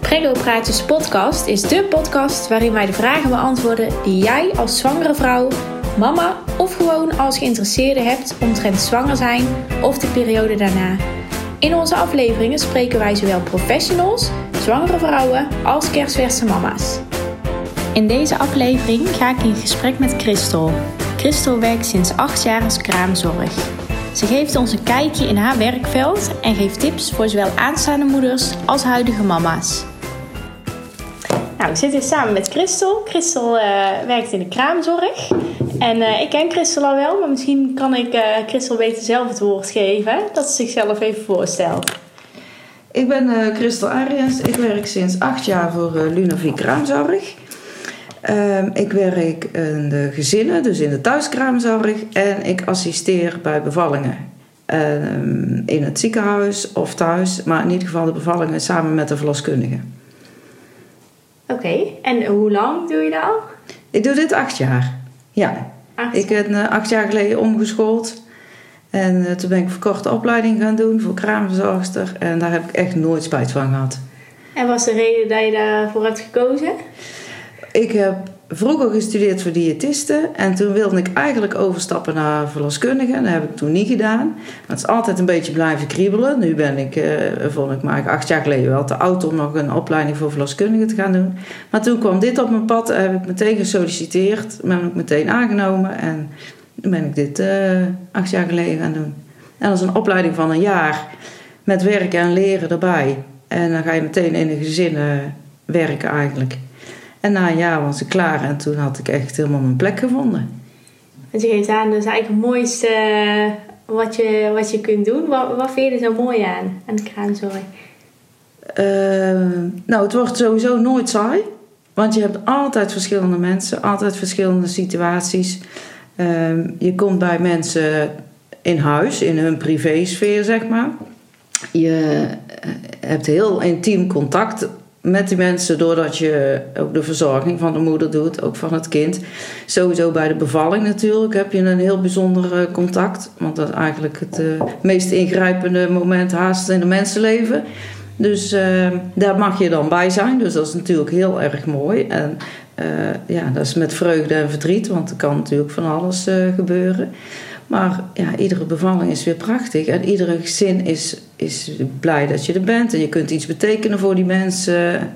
Prego Praatjes podcast is de podcast waarin wij de vragen beantwoorden die jij als zwangere vrouw, mama of gewoon als geïnteresseerde hebt omtrent zwanger zijn of de periode daarna. In onze afleveringen spreken wij zowel professionals, zwangere vrouwen als kerstverse mama's. In deze aflevering ga ik in gesprek met Christel. Christel werkt sinds 8 jaar als kraamzorg. Ze geeft ons een kijkje in haar werkveld en geeft tips voor zowel aanstaande moeders als huidige mama's. Nou, ik zit hier samen met Christel. Christel eh, werkt in de kraamzorg. En eh, ik ken Christel al wel, maar misschien kan ik uh, Christel beter zelf het woord geven. Dat ze zichzelf even voorstelt. Ik ben Christel Ariens. Ik werk sinds acht jaar voor Lunavie Kraamzorg. Ehm, ik werk in de gezinnen, dus in de thuiskraamzorg. En ik assisteer bij bevallingen. Ehm, in het ziekenhuis of thuis, maar in ieder geval de bevallingen samen met de verloskundige. Oké, en hoe lang doe je dat al? Ik doe dit acht jaar. Ja. Ik ben uh, acht jaar geleden omgeschoold. En uh, toen ben ik verkorte opleiding gaan doen voor kraamverzorgster. En daar heb ik echt nooit spijt van gehad. En was de reden dat je daarvoor hebt gekozen? Ik heb vroeger gestudeerd voor diëtisten. En toen wilde ik eigenlijk overstappen naar verloskundige. Dat heb ik toen niet gedaan. Het is altijd een beetje blijven kriebelen. Nu ben ik, uh, vond ik maar acht jaar geleden wel te oud om nog een opleiding voor verloskundige te gaan doen. Maar toen kwam dit op mijn pad. Heb ik meteen gesolliciteerd. Ben ik meteen aangenomen. En toen ben ik dit uh, acht jaar geleden gaan doen. En dat is een opleiding van een jaar. Met werken en leren erbij. En dan ga je meteen in een gezin uh, werken eigenlijk. En na een jaar was ik klaar en toen had ik echt helemaal mijn plek gevonden. En je geeft aan, dat is eigenlijk het mooiste eh, wat je, wat je kunt doen. Wat, wat vind je er zo mooi aan, aan de kraamzorg? Uh, nou, het wordt sowieso nooit saai. Want je hebt altijd verschillende mensen, altijd verschillende situaties. Uh, je komt bij mensen in huis, in hun privésfeer, zeg maar. Je eh, hebt heel intiem contact met die mensen doordat je ook de verzorging van de moeder doet, ook van het kind. Sowieso bij de bevalling natuurlijk heb je een heel bijzonder eh, contact. Want dat is eigenlijk het uh, meest ingrijpende moment haast in een mensenleven. Dus uh, daar mag je dan bij zijn. Dus dat is natuurlijk heel erg mooi. En ja, dat is met vreugde en verdriet, want er kan natuurlijk van alles gebeuren. Maar ja, iedere bevalling is weer prachtig. En iedere gezin is, is blij dat je er bent. En je kunt iets betekenen voor die mensen.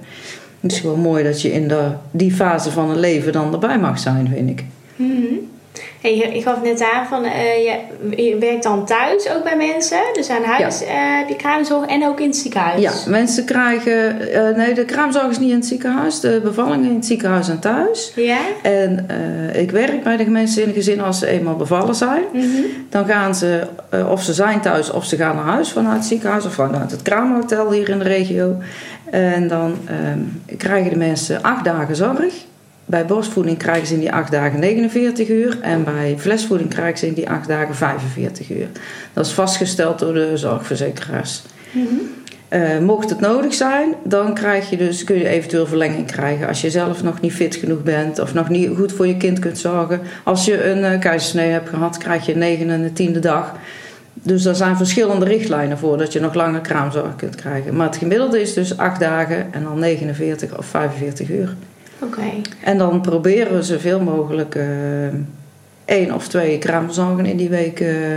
Het is gewoon mooi dat je in de, die fase van een leven dan erbij mag zijn, vind ik. -hmm. Hey, ik gaf net aan van uh, je, je, werkt dan thuis ook bij mensen, dus aan huis, ja. uh, die kraamzorg en ook in het ziekenhuis. Ja, mensen krijgen, uh, nee, de kraamzorg is niet in het ziekenhuis, de bevallingen in het ziekenhuis en thuis. Ja. En ik werk bij de mensen in het gezin als ze eenmaal bevallen zijn. Mm -hmm. Dan gaan ze, of ze zijn thuis of ze gaan naar huis vanuit het ziekenhuis of vanuit het kraamhotel hier in de regio. En dan krijgen de mensen acht dagen zorg. Bij borstvoeding krijgen ze in die 8 dagen 49 uur en bij flesvoeding krijgen ze in die 8 dagen 45 uur. Dat is vastgesteld door de zorgverzekeraars. Mm -hmm. uh, mocht het nodig zijn, dan krijg je dus, kun je eventueel verlenging krijgen als je zelf nog niet fit genoeg bent of nog niet goed voor je kind kunt zorgen. Als je een uh, keizersnee hebt gehad, krijg je een negende en een tiende dag. Dus er zijn verschillende richtlijnen voor dat je nog langer kraamzorg kunt krijgen. Maar het gemiddelde is dus 8 dagen en dan 49 of 45 uur. Oké. Okay. En dan proberen we zoveel mogelijk uh, één of twee kraamverzorgen in die week uh,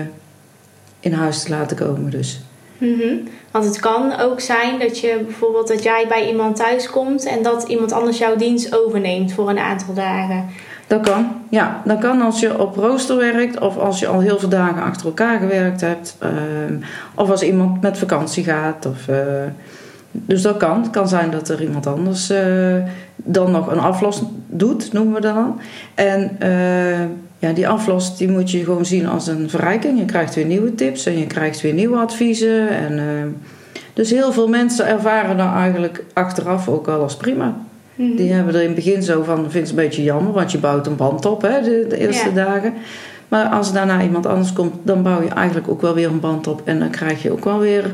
in huis te laten komen. Dus. Mm -hmm. Want het kan ook zijn dat je bijvoorbeeld dat jij bij iemand thuis komt en dat iemand anders jouw dienst overneemt voor een aantal dagen. Dat kan, ja. Dat kan als je op rooster werkt of als je al heel veel dagen achter elkaar gewerkt hebt. Uh, of als iemand met vakantie gaat. Of, uh, dus dat kan. Het kan zijn dat er iemand anders uh, dan nog een aflos doet, noemen we dat dan. En uh, ja, die aflos die moet je gewoon zien als een verrijking. Je krijgt weer nieuwe tips en je krijgt weer nieuwe adviezen. En, uh, dus heel veel mensen ervaren dat eigenlijk achteraf ook al als prima. Mhm. Die hebben er in het begin zo van, vind het een beetje jammer, want je bouwt een band op hè, de, de eerste Ja. dagen. Maar als daarna iemand anders komt, dan bouw je eigenlijk ook wel weer een band op. En dan krijg je ook wel weer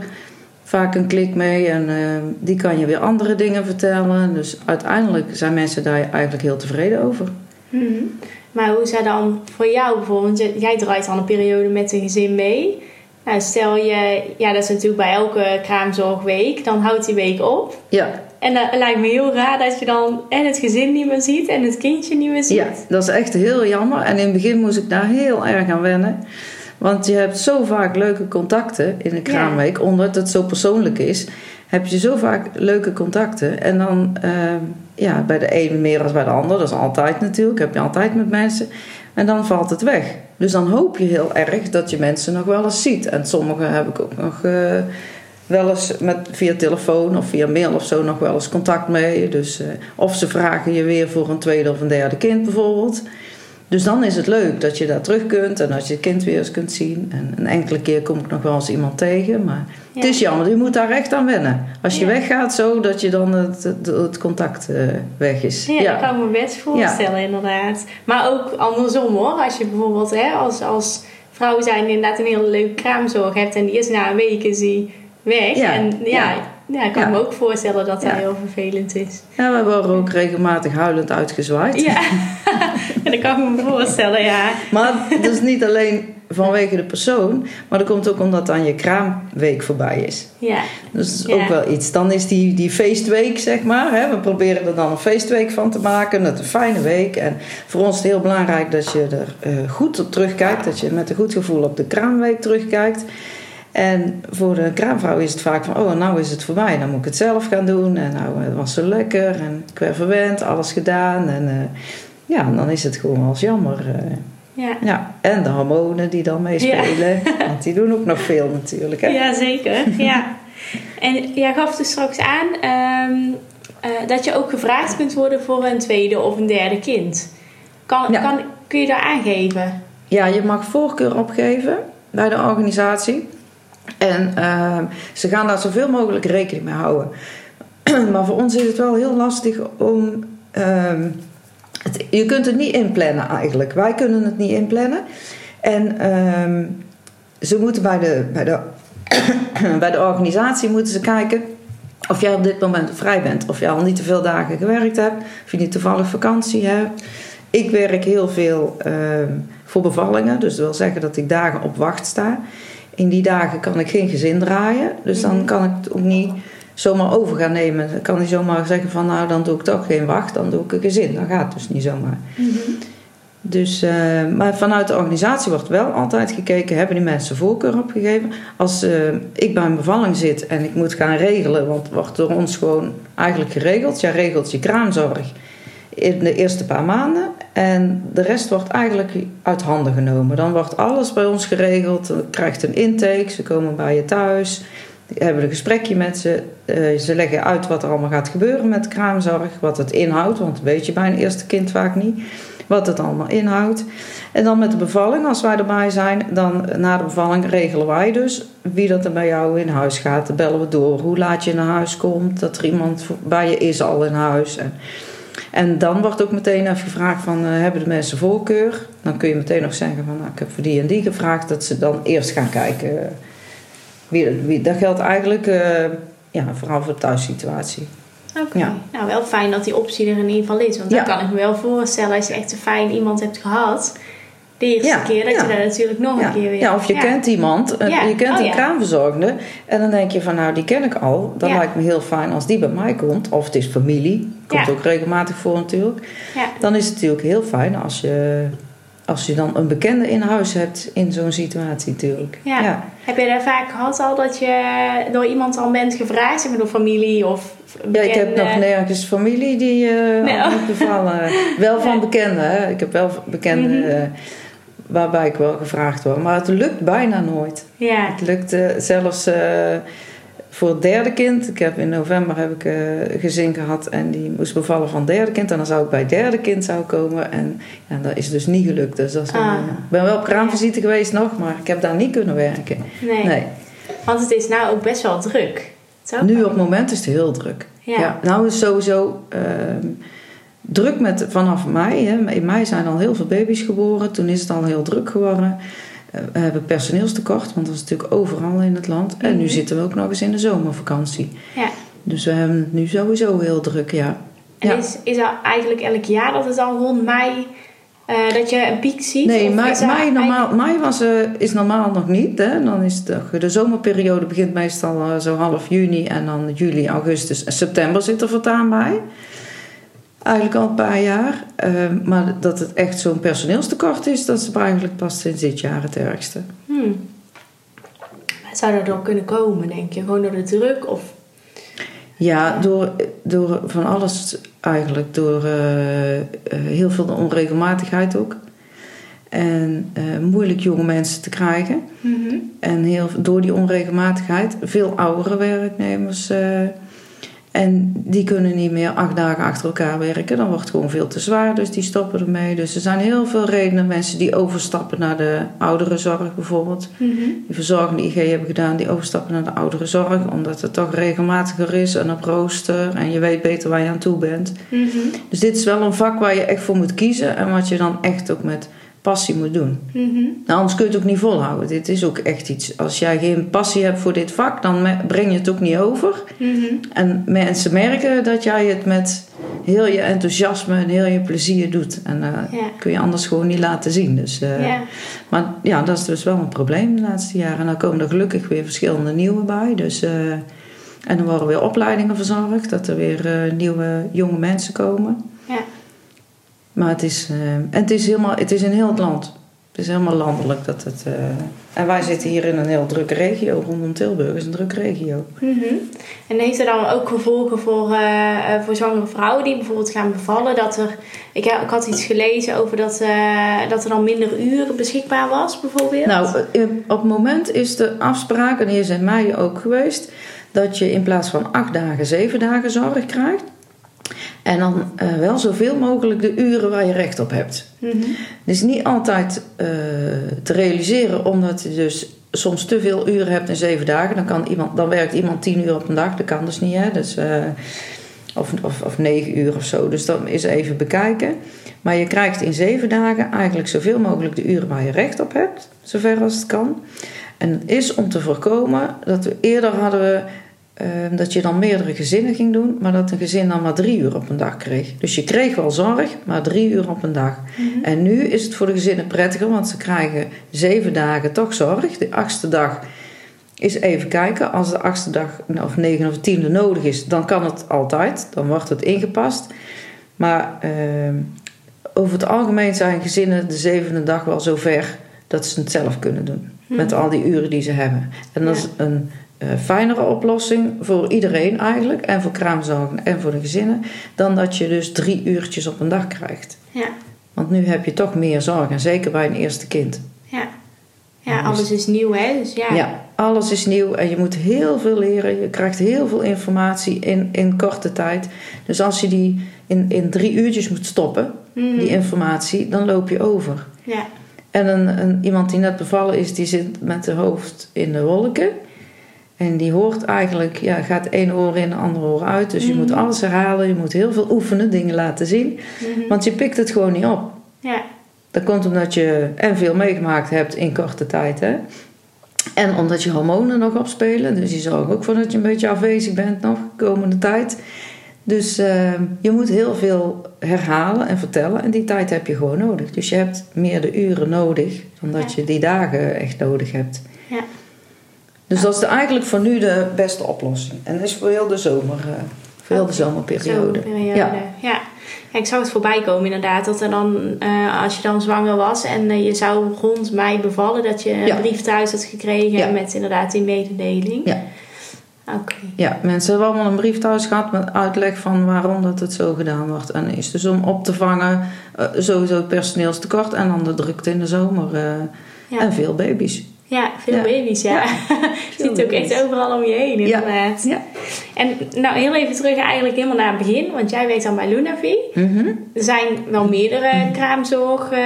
vaak een klik mee. En uh, die kan je weer andere dingen vertellen. Dus uiteindelijk zijn mensen daar eigenlijk heel tevreden over. Mhm. Maar hoe is dat dan voor jou bijvoorbeeld? Want jij draait al een periode met een gezin mee. Nou, stel je, ja, dat is natuurlijk bij elke kraamzorgweek, dan houdt die week op. Ja, En dat lijkt me heel raar dat je dan en het gezin niet meer ziet en het kindje niet meer ziet. ja, dat is echt heel jammer. En in het begin moest ik daar heel erg aan wennen. Want je hebt zo vaak leuke contacten in een kraamweek, omdat het zo persoonlijk is. Heb je zo vaak leuke contacten. En dan, ehm, ja, bij de ene meer dan bij de ander. Dat is altijd natuurlijk. Heb je altijd met mensen. En dan valt het weg. Dus dan hoop je heel erg dat je mensen nog wel eens ziet. En sommigen heb ik ook nog eh, wel eens met, via telefoon of via mail of zo nog wel eens contact mee. Dus, eh, of ze vragen je weer voor een tweede of een derde kind bijvoorbeeld. Dus dan is het leuk dat je daar terug kunt en dat je het kind weer eens kunt zien. En een enkele keer kom ik nog wel eens iemand tegen. Maar Ja. het is jammer, je moet daar echt aan wennen. Als je Ja. weggaat zo, dat je dan het, het, het contact eh, weg is. Ja, dat kan ik me best voorstellen, inderdaad. Maar ook andersom hoor. Als je bijvoorbeeld hè, als, als vrouw zijn inderdaad een hele leuke kraamzorg hebt en die is na een week is die weg. Ja, En ja, ik kan Ja. me ook voorstellen dat dat Ja. heel vervelend is. Ja, we worden ook regelmatig huilend uitgezwaaid. Ja, dat kan ik me voorstellen, ja. Maar dat is niet alleen vanwege de persoon, maar dat komt ook omdat dan je kraamweek voorbij is. Ja, Dus dat is Ja. ook wel iets. Dan is die, die feestweek, zeg maar. Hè, we proberen er dan een feestweek van te maken. Het is een fijne week. En voor ons is het heel belangrijk dat je er eh, goed op terugkijkt. Dat je met een goed gevoel op de kraamweek terugkijkt. En voor de kraamvrouw is het vaak van, oh, nou is het voorbij. Dan moet ik het zelf gaan doen. En nou, het was zo lekker. En ik werd verwend, alles gedaan. En eh, ja, dan is het gewoon eens jammer. eh. ja. ja. En de hormonen die dan meespelen. Want die doen ook nog veel natuurlijk. Hè? Ja, zeker. Ja. En jij gaf dus straks aan ehm, eh, dat je ook gevraagd kunt worden voor een tweede of een derde kind. Kan, Ja. kan, kun je daar aangeven? Ja, je mag voorkeur opgeven bij de organisatie. En ehm, ze gaan daar zoveel mogelijk rekening mee houden. maar voor ons is het wel heel lastig om. ehm, het, je kunt het niet inplannen eigenlijk. Wij kunnen het niet inplannen. En ehm, ze moeten bij de, bij, de, bij de organisatie moeten ze kijken of jij op dit moment vrij bent. Of je al niet te veel dagen gewerkt hebt. Of je niet toevallig vakantie hebt. Ik werk heel veel ehm, voor bevallingen. Dus dat wil zeggen dat ik dagen op wacht sta. In die dagen kan ik geen gezin draaien. Dus dan kan ik het ook niet zomaar over gaan nemen. Dan kan niet zomaar zeggen van nou dan doe ik toch geen wacht. Dan doe ik een gezin. Dat gaat dus niet zomaar. Dus, eh, maar vanuit de organisatie wordt wel altijd gekeken, hebben die mensen voorkeur opgegeven? Als eh, ik bij een bevalling zit en ik moet gaan regelen, want wordt door ons gewoon eigenlijk geregeld. Jij regelt je kraamzorg in de eerste paar maanden en de rest wordt eigenlijk uit handen genomen. Dan wordt alles bij ons geregeld, je krijgt een intake, ze komen bij je thuis, hebben een gesprekje met ze. Eh, ze leggen uit wat er allemaal gaat gebeuren met kraamzorg, wat het inhoudt, want dat weet je bij een eerste kind vaak niet wat het allemaal inhoudt. En dan met de bevalling, als wij erbij zijn, dan na de bevalling regelen wij dus wie dat er bij jou in huis gaat. Dan bellen we door hoe laat je naar huis komt, dat er iemand bij je is al in huis. En, en dan wordt ook meteen even gevraagd van, eh, hebben de mensen voorkeur? Dan kun je meteen nog zeggen van, nou, ik heb voor die en die gevraagd. Dat ze dan eerst gaan kijken. Wie, wie, dat geldt eigenlijk eh, ja, vooral voor de thuissituatie. Oké. Ja. Nou, wel fijn dat die optie er in ieder geval is. Want Ja. dan kan ik me wel voorstellen als je echt een fijn iemand hebt gehad. De eerste Ja, keer dat je daar natuurlijk nog een keer weer... ja, of je kent iemand, eh, je kent Oh, een kraamverzorgende. En dan denk je van, nou, die ken ik al. Dan lijkt me heel fijn als die bij mij komt. Of het is familie, komt ook regelmatig voor natuurlijk. Ja. Dan is het natuurlijk heel fijn als je, als je dan een bekende in huis hebt in zo'n situatie natuurlijk. Ja. Heb je daar vaak gehad al dat je door iemand al bent gevraagd? Maar door familie of Ja, ik heb bekende? nog nergens familie die eh Nee, al moet bevallen. Wel van bekenden, hè. Ik heb wel bekenden Mhm. eh, waarbij ik wel gevraagd word. Maar het lukt bijna nooit. Ja. Het zelfs eh, voor het derde kind. Ik heb in november heb ik eh, een gezin gehad en die moest bevallen van het derde kind. En dan zou ik bij het derde kind zou komen. En ja, dat is dus niet gelukt. Dus dat is Ah. ik ben wel op kraamvisite geweest nog, maar ik heb daar niet kunnen werken. Nee. Nee. Want het is nou ook best wel druk. Nu op het moment is het heel druk. Ja. Ja, nou is sowieso ehm, druk met vanaf mei. Hè. In mei zijn al heel veel baby's geboren. Toen is het al heel druk geworden. Eh, we hebben personeelstekort, want dat is natuurlijk overal in het land. En nu Mhm. zitten we ook nog eens in de zomervakantie. Ja. Dus we hebben het nu sowieso heel druk, ja. En Ja. is, is er eigenlijk elk jaar dat het al rond mei eh, dat je een piek ziet? Nee, mei, dat mei, eigenlijk- normaal, mei was, eh, is normaal nog niet. Hè? Dan is de, de zomerperiode begint meestal zo half juni. En dan juli, augustus en september zit er voortaan bij. Eigenlijk al een paar jaar. Eh, maar dat het echt zo'n personeelstekort is, dat is eigenlijk pas sinds dit jaar het ergste. Hmm. Zou dat dan kunnen komen, denk je? Gewoon door de druk? Of... Ja, door, door van alles eigenlijk. Door eh, eh, heel veel onregelmatigheid ook. En eh, moeilijk jonge mensen te krijgen. Mhm. En heel, door die onregelmatigheid, veel oudere werknemers. En die kunnen niet meer acht dagen achter elkaar werken. Dan wordt het gewoon veel te zwaar, dus die stoppen ermee. Dus er zijn heel veel redenen. Mensen die overstappen naar de ouderenzorg bijvoorbeeld. Mhm. Die verzorgende IG hebben gedaan, die overstappen naar de ouderenzorg. Omdat het toch regelmatiger is en op rooster. En je weet beter waar je aan toe bent. Mhm. Dus dit is wel een vak waar je echt voor moet kiezen. En wat je dan echt ook met passie moet doen. Mhm. Nou, anders kun je het ook niet volhouden. Dit is ook echt iets. Als jij geen passie hebt voor dit vak, dan breng je het ook niet over. Mhm. En mensen merken dat jij het met heel je enthousiasme en heel je plezier doet. En dat Ja. kun je anders gewoon niet laten zien. Dus, eh, Ja. Maar ja, dat is dus wel een probleem de laatste jaren. En dan komen er gelukkig weer verschillende nieuwe bij. Dus, eh, en er worden weer opleidingen verzorgd. Dat er weer eh, nieuwe jonge mensen komen. Ja. Maar het is, en het is, helemaal, het is in heel het land. Het is helemaal landelijk. Dat het, eh, en wij zitten hier in een heel drukke regio. Rondom Tilburg is een drukke regio. Mhm. En heeft er dan ook gevolgen voor, eh, voor zwangere vrouwen die bijvoorbeeld gaan bevallen? Dat er, ik, heb- ik had iets gelezen over dat, dat er dan minder uren beschikbaar was, bijvoorbeeld. Nou, op het moment is de afspraak, en hier in mei ook geweest, dat je in plaats van acht dagen, zeven dagen zorg krijgt. En dan eh, wel zoveel mogelijk de uren waar je recht op hebt. Het is niet altijd eh, te realiseren, omdat je dus soms te veel uren hebt in zeven dagen. Dan, kan iemand, dan werkt iemand tien uur op een dag, dat kan dus niet. Hè? Dus, eh, of, of, of negen uur of zo. Dus dat is even bekijken. Maar je krijgt in zeven dagen eigenlijk zoveel mogelijk de uren waar je recht op hebt, zover als het kan. En het is om te voorkomen dat we eerder hadden we eh, dat je dan meerdere gezinnen ging doen, maar dat een gezin dan maar drie uur op een dag kreeg. Dus je kreeg wel zorg, maar drie uur op een dag. En nu is het voor de gezinnen prettiger, want ze krijgen zeven dagen toch zorg. De achtste dag is even kijken. Als de achtste dag of negen of tiende nodig is, dan kan het altijd. Dan wordt het ingepast. Maar eh, over het algemeen zijn gezinnen de zevende dag wel zo ver dat ze het zelf kunnen doen. Met al die uren die ze hebben. En dat Ja. is een fijnere oplossing voor iedereen eigenlijk. En voor kraamzorgen en voor de gezinnen. Dan dat je dus drie uurtjes op een dag krijgt. Ja. Want nu heb je toch meer zorg. En zeker bij een eerste kind. Ja. ja, alles is nieuw, hè? Dus ja. Ja, alles is nieuw en je moet heel veel leren. Je krijgt heel veel informatie in, in korte tijd. Dus als je die in, in drie uurtjes moet stoppen, Mhm. die informatie, dan loop je over. ja. En een, een, iemand die net bevallen is, die zit met de hoofd in de wolken. En die hoort eigenlijk, ja, gaat één oor in, de andere oor uit. Dus je moet alles herhalen, je moet heel veel oefenen, dingen laten zien. Mhm. Want je pikt het gewoon niet op. ja. Dat komt omdat je en veel meegemaakt hebt in korte tijd. Hè? En omdat je hormonen nog opspelen. Dus die zorgen ook voor dat je een beetje afwezig bent nog de komende tijd. Dus eh, je moet heel veel herhalen en vertellen. En die tijd heb je gewoon nodig. Dus je hebt meer de uren nodig dan dat je die dagen echt nodig hebt. Ja. Dus dat is de- eigenlijk voor nu de beste oplossing. En dat is voor heel de zomer. eh, voor heel de zomerperiode. Zomerperiode. Ja. Ja. ja. ik zag het voorbij komen inderdaad. Dat er dan, eh, als je dan zwanger was en eh, je zou rond mei bevallen, dat je een Ja. brief thuis had gekregen Ja. met inderdaad die mededeling. Ja. Oké. Ja, mensen hebben allemaal een brief thuis gehad met uitleg van waarom dat het zo gedaan wordt. En is dus om op te vangen sowieso het personeelstekort en dan de drukte in de zomer. En veel baby's. Ja, veel Ja. baby's, ja. je ziet het ook echt overal om je heen, inderdaad. Ja. En nou, heel even terug eigenlijk helemaal naar het begin. Want jij werkt dan bij Lunavi. Mhm. Er zijn wel meerdere kraamzorg... eh,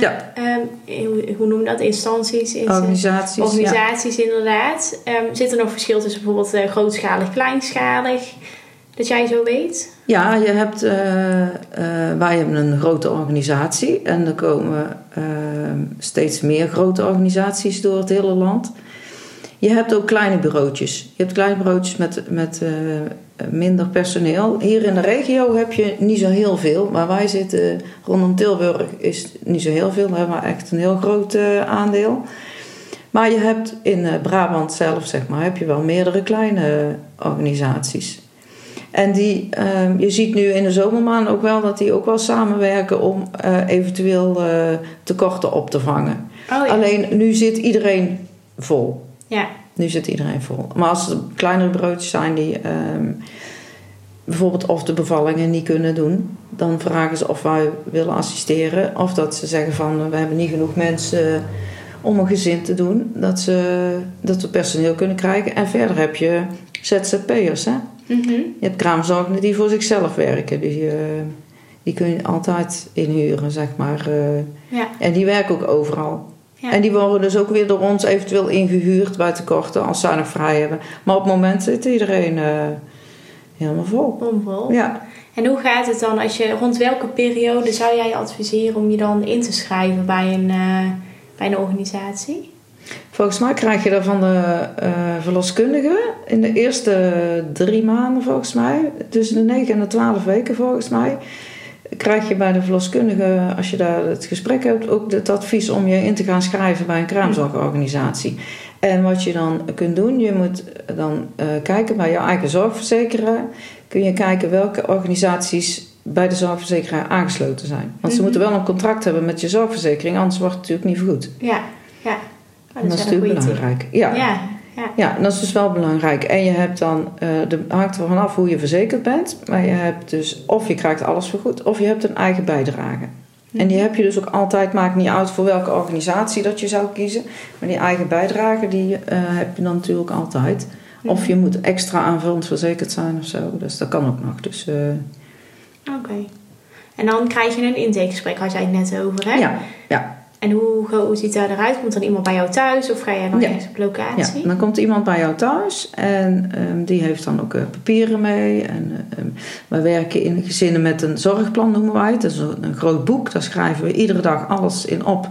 Ja. ehm, hoe, hoe noem dat? Instanties? is- Organisaties. organisaties inderdaad. Ehm, zit er nog verschil tussen bijvoorbeeld eh, grootschalig, kleinschalig? Dat jij zo weet? Ja, je hebt, eh, eh, wij hebben een grote organisatie en er komen eh, steeds meer grote organisaties door het hele land. Je hebt ook kleine bureautjes. Je hebt kleine bureautjes met, met uh, minder personeel. Hier in de regio heb je niet zo heel veel. Waar wij zitten, rondom Tilburg, is niet zo heel veel. Daar hebben we echt een heel groot aandeel. Maar je hebt in Brabant zelf, zeg maar, heb je wel meerdere kleine organisaties. En die, uh, je ziet nu in de zomermaanden ook wel dat die ook wel samenwerken om eventueel tekorten op te vangen. Oh, ja. Alleen nu zit iedereen vol. Ja. Nu zit iedereen vol. Maar als er kleinere broodjes zijn die um, bijvoorbeeld of de bevallingen niet kunnen doen, dan vragen ze of wij willen assisteren. Of dat ze zeggen van we hebben niet genoeg mensen om een gezin te doen. Dat, ze, dat we personeel kunnen krijgen. En verder heb je ZZP'ers. Hè? Mm -hmm. Je hebt kraamzorgenden die voor zichzelf werken. Die, uh, die kun je altijd inhuren, zeg maar. Uh, ja. En die werken ook overal. En die worden dus ook weer door ons eventueel ingehuurd bij tekorten als zij nog vrij hebben. Maar op het moment zit iedereen uh, helemaal vol. Vol. Ja. En hoe gaat het dan als je, rond welke periode zou jij adviseren om je dan in te schrijven bij een, bij een organisatie? Volgens mij krijg je dat van de uh, verloskundige in de eerste drie maanden, volgens mij. Tussen de 9 en de 12 weken, volgens mij krijg je bij de verloskundige, als je daar het gesprek hebt, ook het advies om je in te gaan schrijven bij een kraamzorgorganisatie. En wat je dan kunt doen, je moet dan uh, kijken bij jouw eigen zorgverzekeraar. Kun je kijken welke organisaties bij de zorgverzekeraar aangesloten zijn. Want ze mhm. moeten wel een contract hebben met je zorgverzekering, anders wordt het natuurlijk niet vergoed. Ja, ja. Oh, dat, dat is natuurlijk belangrijk. Ja. ja. Ja. ja, dat is dus wel belangrijk. En je hebt dan, uh, de, hangt er vanaf hoe je verzekerd bent. Maar je hebt dus, of je krijgt alles vergoed, of je hebt een eigen bijdrage. En die mhm. heb je dus ook altijd, maakt niet uit voor welke organisatie dat je zou kiezen. Maar die eigen bijdrage, die uh, heb je dan natuurlijk altijd. Of mhm. je moet extra aanvullend verzekerd zijn of zo. Dus dat kan ook nog. Dus, uh... Oké. En dan krijg je een intakegesprek, had jij het net over, hè? Ja, ja. En hoe, hoe ziet dat eruit? Komt dan iemand bij jou thuis of ga jij dan ja. ergens op locatie? Ja, dan komt iemand bij jou thuis en um, die heeft dan ook uh, papieren mee. En um, we werken in gezinnen met een zorgplan, noemen wij het. Dat is een, een groot boek, daar schrijven we iedere dag alles in op.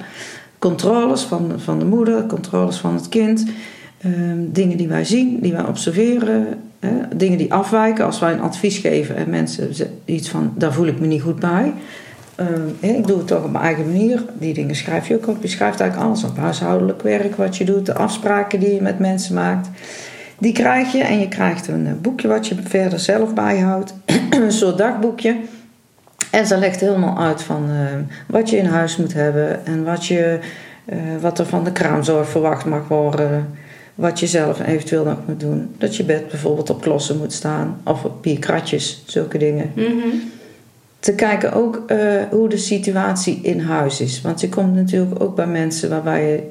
Controles van, van de moeder, controles van het kind. Um, dingen die wij zien, die wij observeren. Hè, dingen die afwijken als wij een advies geven en mensen iets van, daar voel ik me niet goed bij uh, ik doe het toch op mijn eigen manier. Die dingen schrijf je ook op. Je schrijft eigenlijk alles op. Huishoudelijk werk, wat je doet, de afspraken die je met mensen maakt. Die krijg je en je krijgt een eh, boekje wat je verder zelf bijhoudt. een soort dagboekje. En ze legt helemaal uit van uh, wat je in huis moet hebben en wat, je, uh, wat er van de kraamzorg verwacht mag worden. Wat je zelf eventueel nog moet doen. Dat je bed bijvoorbeeld op klossen moet staan of op bierkratjes, zulke dingen. Mm te kijken ook uh, hoe de situatie in huis is. Want je komt natuurlijk ook bij mensen waarbij je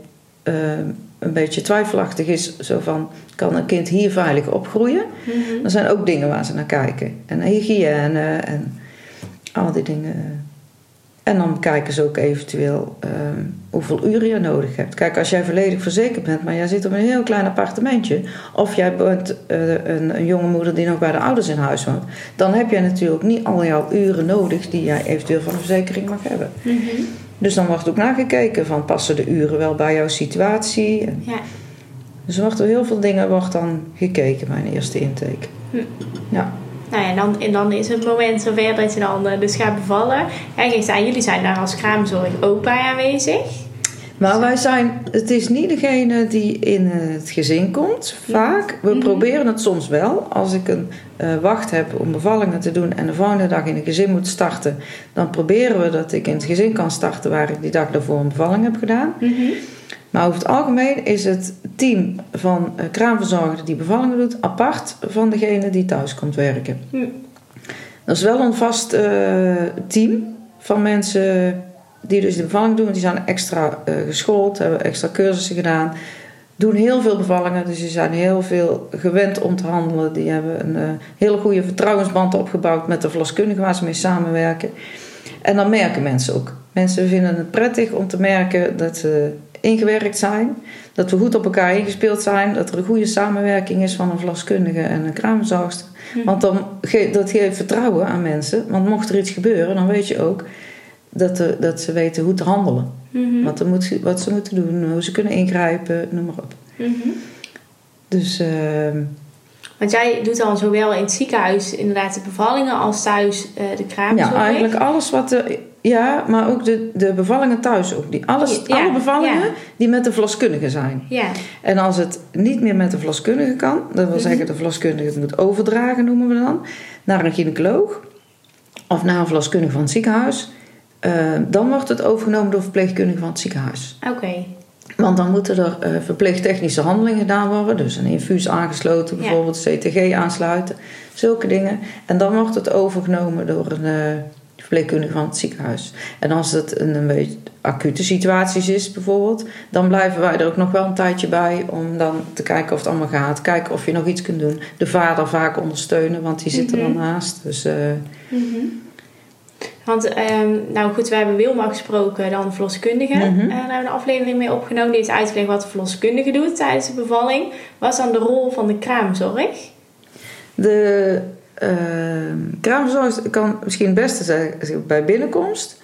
uh, een beetje twijfelachtig is. Zo van, kan een kind hier veilig opgroeien? Mm -hmm. Er zijn ook dingen waar ze naar kijken. En hygiëne en al die dingen en dan kijken ze ook eventueel uh, hoeveel uren je nodig hebt. Kijk, als jij volledig verzekerd bent, maar jij zit op een heel klein appartementje. Of jij bent uh, een, een, jonge moeder die nog bij de ouders in huis woont. Dan heb jij natuurlijk niet al jouw uren nodig die jij eventueel van de verzekering mag hebben. Mm -hmm. Dus dan wordt ook nagekeken van passen de uren wel bij jouw situatie. Ja. Dus er wordt heel veel dingen wordt dan gekeken bij een eerste intake. Hm. Ja. Nou ja, dan, en dan is het moment zover dat je dan uh, dus gaat bevallen. Jij geeft aan, jullie zijn daar als kraamzorg ook bij aanwezig. Maar wij zijn, het is niet degene die in het gezin komt, vaak. We mhm. proberen het soms wel. Als ik een uh, wacht heb om bevallingen te doen en de volgende dag in een gezin moet starten, dan proberen we dat ik in het gezin kan starten waar ik die dag daarvoor een bevalling heb gedaan. Mm maar over het algemeen is het team van uh, kraamverzorgers die bevallingen doet apart van degene die thuis komt werken. Hm. Dat is wel een vast uh, team van mensen die dus de bevalling doen. Die zijn extra uh, geschoold, hebben extra cursussen gedaan. Doen heel veel bevallingen, dus die zijn heel veel gewend om te handelen. Die hebben een hele goede vertrouwensband opgebouwd met de verloskundige waar ze mee samenwerken. En dan merken mensen ook. Mensen vinden het prettig om te merken dat ze ingewerkt zijn. Dat we goed op elkaar ingespeeld zijn. Dat er een goede samenwerking is van een verloskundige en een kraamzorgster. Want dan ge dat geeft vertrouwen aan mensen. Want mocht er iets gebeuren, dan weet je ook dat, de, dat ze weten hoe te handelen. Mm -hmm. wat, er moet, wat ze moeten doen, hoe ze kunnen ingrijpen, noem maar op. Mm -hmm. Dus, ehm, Want jij doet dan zowel in het ziekenhuis inderdaad de bevallingen als thuis eh, de kraamzorg. ja, eigenlijk alles wat er... Ja, maar ook de, de bevallingen thuis ook. Die, alles, Ja, alle bevallingen ja. die met de verloskundige zijn. Ja, En als het niet meer met de verloskundige kan, dat wil Mhm. zeggen de verloskundige het moet overdragen, noemen we dan, naar een gynaecoloog of naar een verloskundige van het ziekenhuis, eh, dan wordt het overgenomen door verpleegkundigen van het ziekenhuis. oké. Want dan moeten er eh, verpleegtechnische handelingen gedaan worden, dus een infuus aangesloten, bijvoorbeeld CTG aansluiten, zulke dingen. En dan wordt het overgenomen door een eh, verpleegkundige van het ziekenhuis. En als het een, een beetje acute situaties is, bijvoorbeeld, dan blijven wij er ook nog wel een tijdje bij om dan te kijken of het allemaal gaat, kijken of je nog iets kunt doen. De vader vaak ondersteunen, want die zit er dan Mhm. naast. Dus eh, Mhm. Want, ehm, nou goed, we hebben Wilma gesproken, dan de verloskundige. Mhm. Eh, daar hebben we een aflevering mee opgenomen. Die heeft uitgelegd wat de verloskundige doet tijdens de bevalling. Wat is dan de rol van de kraamzorg? De uh, kraamzorg kan misschien het beste zijn bij binnenkomst.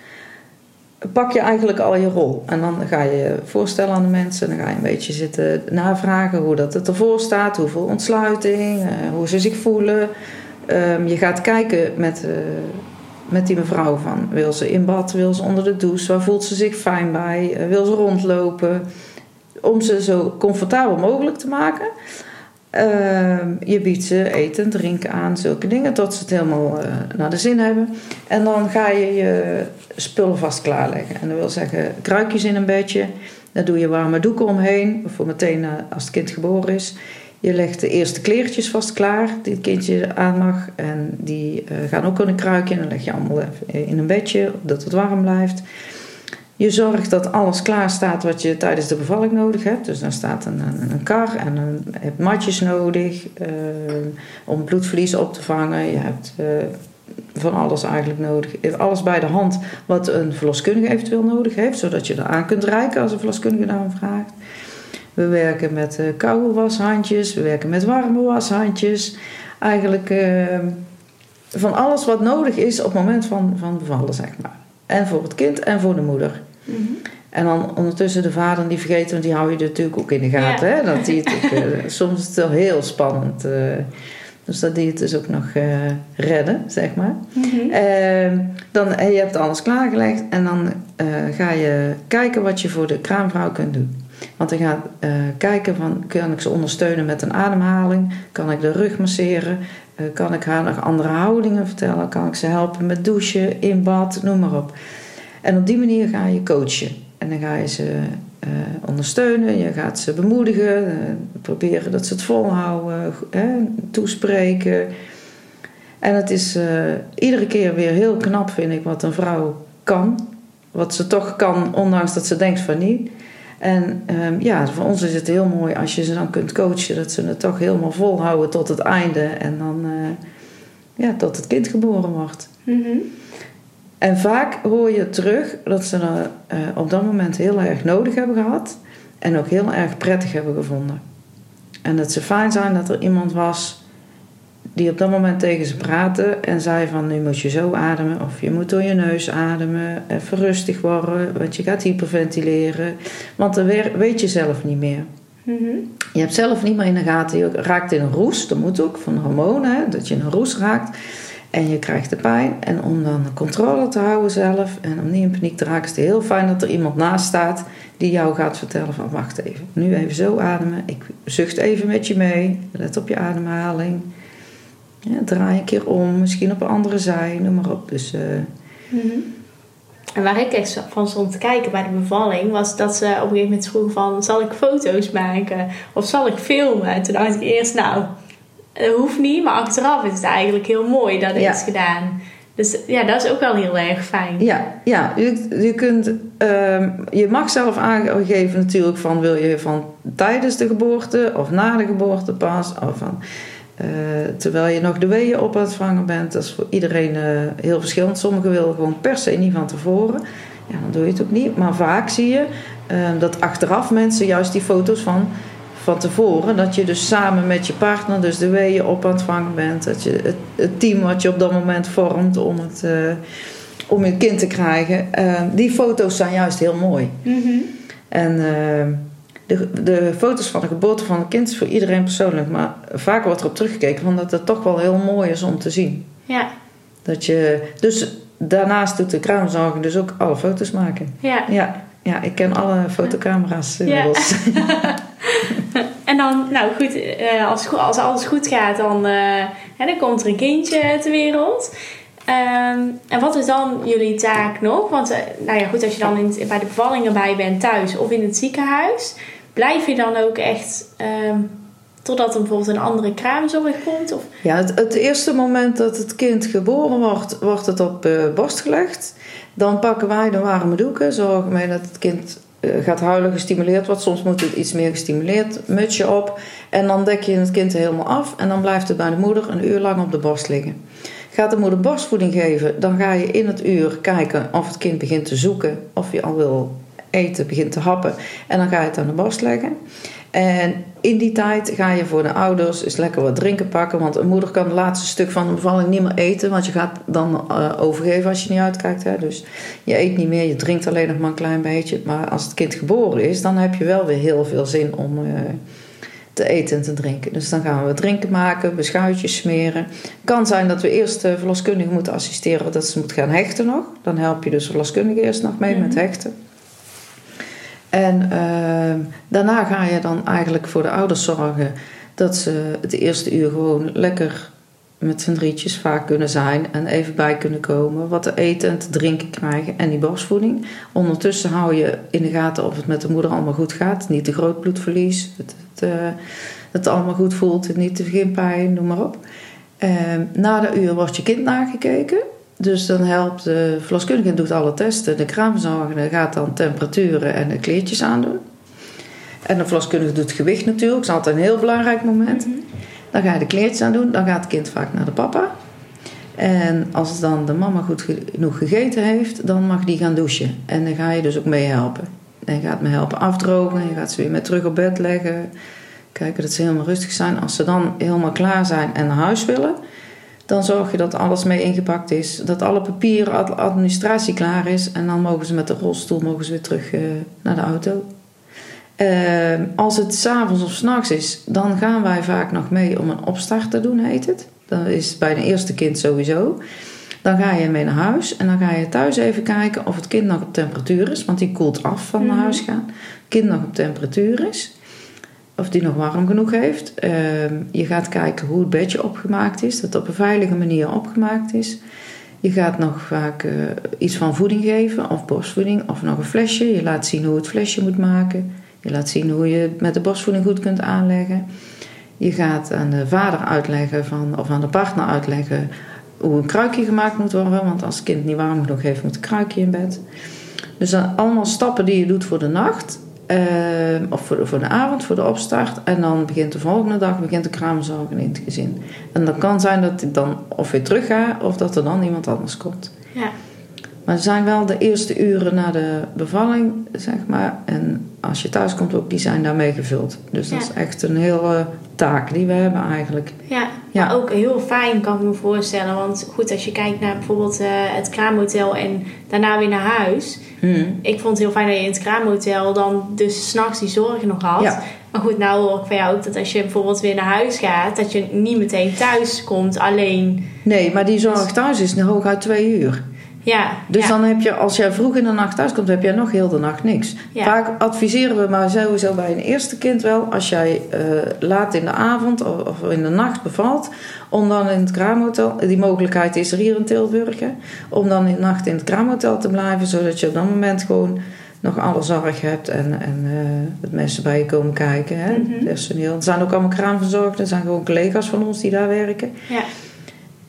Pak je eigenlijk al je rol. En dan ga je voorstellen aan de mensen. Dan ga je een beetje zitten navragen hoe dat het ervoor staat. Hoeveel ontsluiting. Uh, hoe ze zich voelen. Um, je gaat kijken met, uh, met die mevrouw van... Wil ze in bad? Wil ze onder de douche? Waar voelt ze zich fijn bij? Uh, wil ze rondlopen? Om ze zo comfortabel mogelijk te maken... Uh, je biedt ze eten, drinken aan, zulke dingen, tot ze het helemaal uh, naar de zin hebben. En dan ga je je spullen vast klaarleggen. En dat wil zeggen, kruikjes in een bedje. Daar doe je warme doeken omheen, voor meteen uh, als het kind geboren is. Je legt de eerste kleertjes vast klaar, die het kindje aan mag. En die uh, gaan ook in een kruikje. En dan leg je allemaal in een bedje, dat het warm blijft. Je zorgt dat alles klaar staat wat je tijdens de bevalling nodig hebt. Dus dan staat een, een, een kar en je hebt matjes nodig uh, om bloedverlies op te vangen. Je hebt uh, van alles eigenlijk nodig. Alles bij de hand wat een verloskundige eventueel nodig heeft. Zodat je eraan kunt reiken als een verloskundige daarom vraagt. We werken met uh, koude washandjes. We werken met warme washandjes. Eigenlijk van alles wat nodig is op het moment van, van bevallen, zeg maar. En voor het kind en voor de moeder. Mm-hmm. En dan ondertussen de vader, die vergeten, want die hou je natuurlijk ook in de gaten. Ja. Hè? Dat die het ook, uh, soms is het wel heel spannend. Uh, dus dat die het dus ook nog uh, redden, zeg maar. Mm-hmm. dan, je hebt alles klaargelegd en dan ga je kijken wat je voor de kraamvrouw kunt doen. Want dan gaat kijken van, kan ik ze ondersteunen met een ademhaling? Kan ik de rug masseren? kan ik haar nog andere houdingen vertellen? Kan ik ze helpen met douchen, in bad, noem maar op. En op die manier ga je coachen. En dan ga je ze uh, ondersteunen, je gaat ze bemoedigen, uh, proberen dat ze het volhouden, uh, toespreken. En het is uh, iedere keer weer heel knap, vind ik, wat een vrouw kan. Wat ze toch kan, ondanks dat ze denkt van niet. En um, ja, voor ons is het heel mooi als je ze dan kunt coachen, dat ze het toch helemaal volhouden tot het einde. En dan ja, tot het kind geboren wordt. Mm-hmm. En vaak hoor je terug dat ze dat uh, op dat moment heel erg nodig hebben gehad. En ook heel erg prettig hebben gevonden. En dat ze fijn zijn dat er iemand was die op dat moment tegen ze praatte. En zei van nu moet je zo ademen. Of je moet door je neus ademen. Even rustig worden. Want je gaat hyperventileren. Want dan weet je zelf niet meer. Mm-hmm. Je hebt zelf niet meer in de gaten. Je raakt in een roes. Dat moet ook van hormonen. Dat je in een roes raakt. En je krijgt de pijn. En om dan de controle te houden zelf. En om niet in paniek te raken. Is het heel fijn dat er iemand naast staat. Die jou gaat vertellen van wacht even. Nu even zo ademen. Ik zucht even met je mee. Let op je ademhaling. Ja, draai een keer om. Misschien op een andere zij. Noem maar op. Dus... Uh... Mm-hmm. En waar ik echt van stond te kijken bij de bevalling, was dat ze op een gegeven moment vroegen van, zal ik foto's maken? Of zal ik filmen? En toen dacht ik eerst, nou, dat hoeft niet, maar achteraf is het eigenlijk heel mooi dat het Ja. is gedaan. Dus ja, dat is ook wel heel erg fijn. Ja, ja je, je, kunt, ehm, je mag zelf aangeven natuurlijk van wil je van tijdens de geboorte of na de geboorte pas. Of van, eh, terwijl je nog de weeën op aan het vangen bent. Dat is voor iedereen eh, heel verschillend. Sommigen willen gewoon per se niet van tevoren. Ja, dan doe je het ook niet. Maar vaak zie je eh, dat achteraf mensen juist die foto's van van tevoren. Dat je dus samen met je partner dus de weeën op aan het vangen bent. Dat je het, het team wat je op dat moment vormt om het, uh, om je kind te krijgen. Uh, die foto's zijn juist heel mooi. Mm-hmm. En uh, de, de foto's van de geboorte van een kind is voor iedereen persoonlijk. Maar vaak wordt erop teruggekeken omdat het toch wel heel mooi is om te zien. Ja. Dat je, dus daarnaast doet de kraamzorger dus ook alle foto's maken. Ja. Ja, ja ik ken alle fotocamera's inmiddels. En dan, nou goed, eh, als, als alles goed gaat, dan, eh, dan komt er een kindje ter wereld. Ehm, en wat is dan jullie taak nog? Want, eh, nou ja, goed, als je dan in, bij de bevallingen bij bent thuis of in het ziekenhuis, blijf je dan ook echt ehm, totdat er bijvoorbeeld een andere kraamzorg komt? Of, Ja, het, eerste moment dat het kind geboren wordt, wordt het op eh, borst gelegd. Dan pakken wij de warme doeken, zorgen wij dat het kind gaat huilen, gestimuleerd wordt. Soms moet het iets meer gestimuleerd, mutsje op. En dan dek je het kind helemaal af en dan blijft het bij de moeder een uur lang op de borst liggen. Gaat de moeder borstvoeding geven, dan ga je in het uur kijken of het kind begint te zoeken, of je al wil eten, begint te happen. En dan ga je het aan de borst leggen. En in die tijd ga je voor de ouders eens lekker wat drinken pakken. Want een moeder kan het laatste stuk van de bevalling niet meer eten. Want je gaat dan eh, overgeven als je niet uitkijkt. Hè? Dus je eet niet meer, je drinkt alleen nog maar een klein beetje. Maar als het kind geboren is, dan heb je wel weer heel veel zin om eh, te eten en te drinken. Dus dan gaan we drinken maken, beschuitjes smeren. kan zijn dat we eerst de verloskundige moeten assisteren dat ze moet gaan hechten nog. Dan help je dus de verloskundige eerst nog mee met hechten. En ehm, daarna ga je dan eigenlijk voor de ouders zorgen dat ze het eerste uur gewoon lekker met z'n drietjes vaak kunnen zijn en even bij kunnen komen, wat te eten en te drinken krijgen en die borstvoeding. Ondertussen hou je in de gaten of het met de moeder allemaal goed gaat, niet te groot bloedverlies, het, het, eh, dat het allemaal goed voelt, niet te veel pijn, noem maar op. Ehm, na de uur wordt je kind nagekeken. Dus dan helpt de verloskundige doet alle testen. De kraamzorger gaat dan temperaturen en de kleertjes aandoen. En de verloskundige doet gewicht natuurlijk. Dat is altijd een heel belangrijk moment. Dan ga je de kleertjes aandoen. Dan gaat het kind vaak naar de papa. En als dan de mama goed genoeg gegeten heeft, dan mag die gaan douchen. En dan ga je dus ook mee helpen. En je gaat me helpen afdrogen. Je gaat ze weer met terug op bed leggen. Kijken dat ze helemaal rustig zijn. Als ze dan helemaal klaar zijn en naar huis willen, dan zorg je dat alles mee ingepakt is. Dat alle papieren, ad- administratie klaar is. En dan mogen ze met de rolstoel mogen ze weer terug eh, naar de auto. Eh, als het s'avonds of s'nachts is, dan gaan wij vaak nog mee om een opstart te doen, heet het. Dat is bij een eerste kind sowieso. Dan ga je mee naar huis en dan ga je thuis even kijken of het kind nog op temperatuur is. Want die koelt af van naar huis gaan. Het kind nog op temperatuur is. Of die nog warm genoeg heeft. Ehm, je gaat kijken hoe het bedje opgemaakt is. Dat het op een veilige manier opgemaakt is. Je gaat nog vaak eh, iets van voeding geven. Of borstvoeding. Of nog een flesje. Je laat zien hoe het flesje moet maken. Je laat zien hoe je het met de borstvoeding goed kunt aanleggen. Je gaat aan de vader uitleggen van, of aan de partner uitleggen hoe een kruikje gemaakt moet worden. Want als het kind niet warm genoeg heeft, moet een kruikje in bed. Dus dan allemaal stappen die je doet voor de nacht. Eh, of voor voor de avond, voor de opstart. En dan begint de volgende dag begint de kraamzorgen in het gezin. En dan kan zijn dat ik dan of weer terug ga of dat er dan iemand anders komt. ja. Maar het zijn wel de eerste uren na de bevalling, zeg maar. En als je thuis komt ook, die zijn daarmee gevuld. Dus dat is echt een hele taak die we hebben eigenlijk. Ja, Ja. maar ook heel fijn kan ik me voorstellen. Want goed, als je kijkt naar bijvoorbeeld eh, het kraamhotel en daarna weer naar huis. Hmm. Ik vond het heel fijn dat je in het kraamhotel dan dus s'nachts die zorgen nog had. Ja. Maar goed, nou hoor ik van jou ook dat als je bijvoorbeeld weer naar huis gaat, dat je niet meteen thuis komt alleen. Nee, maar die zorg thuis is hooguit twee uur. Ja, Dus ja. dan heb je, als jij vroeg in de nacht thuis komt, heb jij nog heel de nacht niks. Ja. Vaak adviseren we maar sowieso bij een eerste kind wel, als jij eh, laat in de avond of, of in de nacht bevalt, om dan in het kraamhotel, die mogelijkheid is er hier in Tilburg, hè, om dan in de nacht in het kraamhotel te blijven, zodat je op dat moment gewoon nog alle zorg hebt en, en eh, dat mensen bij je komen kijken. Hè, Mhm. personeel. Er zijn ook allemaal kraamverzorgden, er zijn gewoon collega's van ons die daar werken. ja.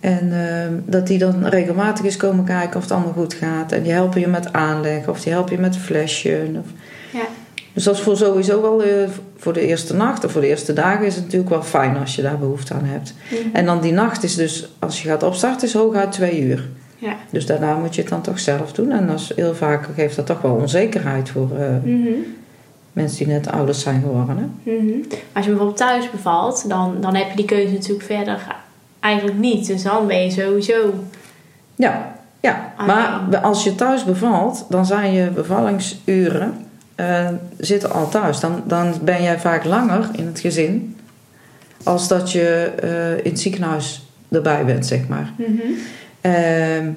En ehm, dat die dan regelmatig eens komen kijken of het allemaal goed gaat. En die helpen je met aanleg of die helpen je met flesje. Of... Ja. Dus dat is voor sowieso wel eh, voor de eerste nacht of voor de eerste dagen is het natuurlijk wel fijn als je daar behoefte aan hebt. Mhm. En dan die nacht is dus, als je gaat opstarten, is hooguit twee uur. ja. Dus daarna moet je het dan toch zelf doen. En dat is, heel vaak geeft dat toch wel onzekerheid voor eh, Mhm. mensen die net ouders zijn geworden. Mhm. Als je bijvoorbeeld thuis bevalt, dan, dan heb je die keuze natuurlijk verder eigenlijk niet. Dus dan ben je sowieso. Ja, ja. Alleen. maar als je thuis bevalt, dan zijn je bevallingsuren eh, zitten al thuis. Dan, dan ben jij vaak langer in het gezin als dat je eh, in het ziekenhuis erbij bent, zeg maar. Mhm. Ehm,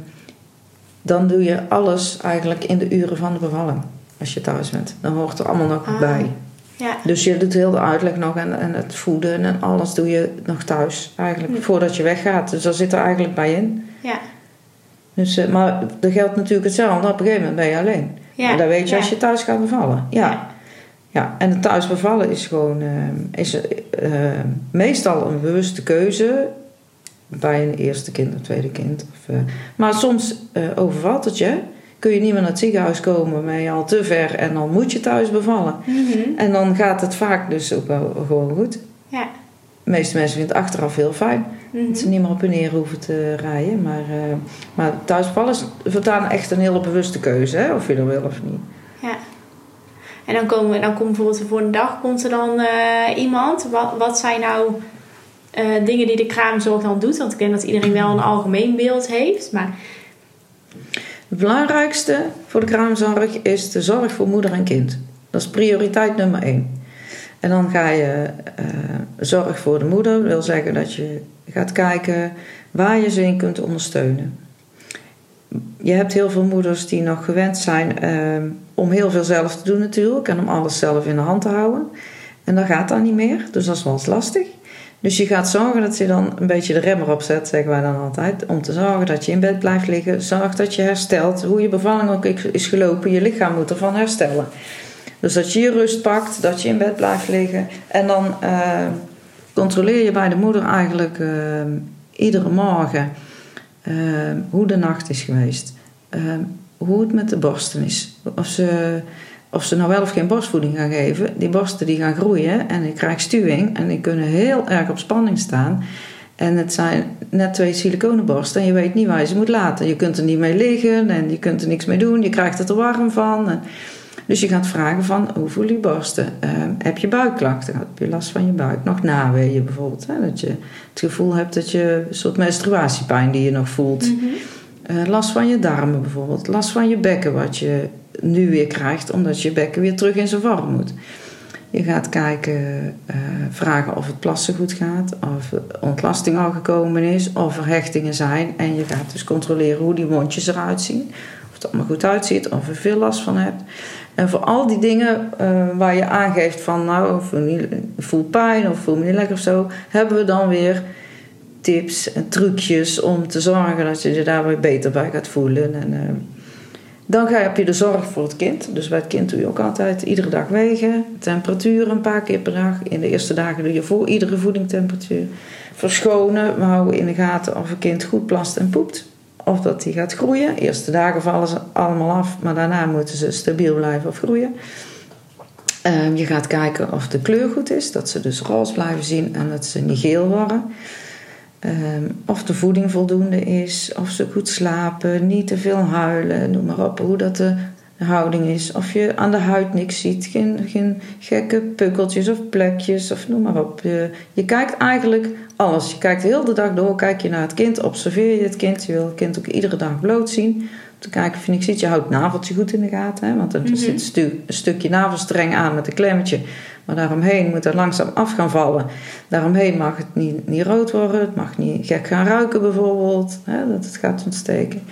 dan doe je alles eigenlijk in de uren van de bevalling. Als je thuis bent. Dan hoort er allemaal nog Ah. bij. Ja. Dus je doet heel de uitleg nog en, en het voeden en alles doe je nog thuis. Eigenlijk Hm. voordat je weggaat. Dus daar zit er eigenlijk bij in. Ja. Dus, eh, maar er geldt natuurlijk hetzelfde. Op een gegeven moment ben je alleen. Ja. En dat weet je Ja. als je thuis gaat bevallen. Ja. Ja. ja. En het thuis bevallen is gewoon eh, is, eh, meestal een bewuste keuze. Bij een eerste kind of tweede kind. Of, maar soms overvalt het je. Kun je niet meer naar het ziekenhuis komen, ben je al te ver en dan moet je thuis bevallen. Mhm. En dan gaat het vaak dus ook wel gewoon goed. Ja. De meeste mensen vinden het achteraf heel fijn. Mhm. Dat ze niet meer op en neer hoeven te rijden. Maar, eh maar thuisbevallen is voortaan echt een hele bewuste keuze. Hè? Of je dat wil of niet. Ja. En dan, komen, dan komt bijvoorbeeld de volgende dag komt er dan eh, iemand. Wat, wat zijn nou eh, dingen die de kraamzorg dan doet? Want ik denk dat iedereen wel een algemeen beeld heeft. Maar Het belangrijkste voor de kraamzorg is de zorg voor moeder en kind. Dat is prioriteit nummer één. En dan ga je eh, zorg voor de moeder. Dat wil zeggen dat je gaat kijken waar je ze in kunt ondersteunen. Je hebt heel veel moeders die nog gewend zijn eh, om heel veel zelf te doen natuurlijk. En om alles zelf in de hand te houden. En dat gaat dan niet meer. Dus dat is wel eens lastig. Dus je gaat zorgen dat je dan een beetje de remmer opzet, zeggen wij dan altijd. Om te zorgen dat je in bed blijft liggen. Zorg dat je herstelt. Hoe je bevalling ook is gelopen, je lichaam moet ervan herstellen. Dus dat je je rust pakt, dat je in bed blijft liggen. En dan eh, controleer je bij de moeder eigenlijk eh, iedere morgen eh, hoe de nacht is geweest. Hoe het met de borsten is. Of ze, of ze nou wel of geen borstvoeding gaan geven. Die borsten die gaan groeien en ik krijg stuwing. En die kunnen heel erg op spanning staan. En het zijn net twee siliconenborsten en je weet niet waar je ze moet laten. Je kunt er niet mee liggen en je kunt er niks mee doen. Je krijgt het er warm van. En dus je gaat vragen van, hoe voelen je borsten? Eh, heb je buikklachten? Heb je last van je buik? Nog naweeën bijvoorbeeld. Hè? Dat je het gevoel hebt dat je een soort menstruatiepijn die je nog voelt. Eh, last van je darmen bijvoorbeeld. Last van je bekken wat je nu weer krijgt. Omdat je bekken weer terug in zijn vorm moet. Je gaat kijken, eh, vragen of het plassen goed gaat. Of ontlasting al gekomen is. Of er hechtingen zijn. En je gaat dus controleren hoe die wondjes eruit zien. Of het allemaal goed uitziet. Of je veel last van hebt. En voor al die dingen uh, waar je aangeeft van nou, voel pijn of voel me niet lekker of zo, hebben we dan weer tips en trucjes om te zorgen dat je je daar weer beter bij gaat voelen. En, uh, dan ga je, heb je de zorg voor het kind. Dus bij het kind doe je ook altijd iedere dag wegen. Temperatuur een paar keer per dag. In de eerste dagen doe je voor iedere voeding temperatuur. Verschonen. We houden in de gaten of een kind goed plast en poept. Of dat die gaat groeien. Eerste dagen vallen ze allemaal af, maar daarna moeten ze stabiel blijven of groeien. Um, je gaat kijken of de kleur goed is, dat ze dus roze blijven zien en dat ze niet geel worden. Um, of de voeding voldoende is, of ze goed slapen, niet te veel huilen, noem maar op, hoe dat de houding is. Of je aan de huid niks ziet, geen, geen gekke pukkeltjes of plekjes, of noem maar op. Je, je kijkt eigenlijk alles. Je kijkt heel de dag door, kijk je naar het kind, observeer je het kind. Je wil het kind ook iedere dag bloot zien. Te kijken of je niks ziet. Je houdt het naveltje goed in de gaten, hè? want er mm-hmm. zit een, stu- een stukje navelstreng aan met een klemmetje. Maar daaromheen moet dat langzaam af gaan vallen. Daaromheen mag het niet, niet rood worden, het mag niet gek gaan ruiken bijvoorbeeld, hè? dat het gaat ontsteken.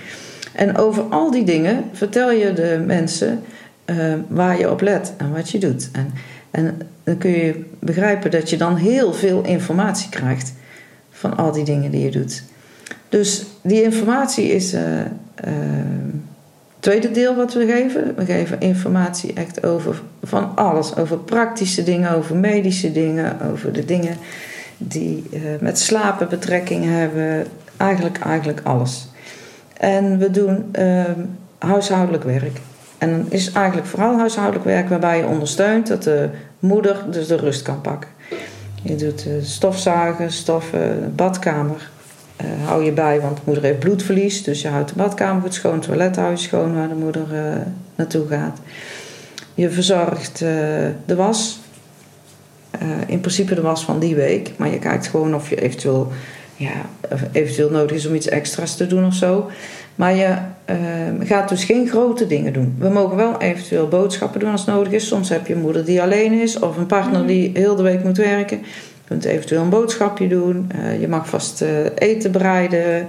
En over al die dingen vertel je de mensen uh, waar je op let en wat je doet. En, en dan kun je begrijpen dat je dan heel veel informatie krijgt van al die dingen die je doet. Dus die informatie is het uh, tweede deel wat we geven. We geven informatie echt over van alles. Over praktische dingen, over medische dingen, over de dingen die uh, met slapen betrekking hebben. Eigenlijk, eigenlijk alles. En we doen uh, huishoudelijk werk. En dan is eigenlijk vooral huishoudelijk werk waarbij je ondersteunt dat de moeder dus de rust kan pakken. Je doet uh, stofzuigen, stoffen, badkamer. Uh, hou je bij, want de moeder heeft bloedverlies. Dus je houdt de badkamer goed schoon, het toilet hou je schoon waar de moeder uh, naartoe gaat. Je verzorgt de was. in principe de was van die week. Maar je kijkt gewoon of je eventueel ja, eventueel nodig is om iets extra's te doen of zo. Maar je uh, gaat dus geen grote dingen doen. We mogen wel eventueel boodschappen doen als nodig is. Soms heb je een moeder die alleen is of een partner Mhm. die heel de week moet werken. Je kunt eventueel een boodschapje doen. Uh, je mag vast uh, eten bereiden.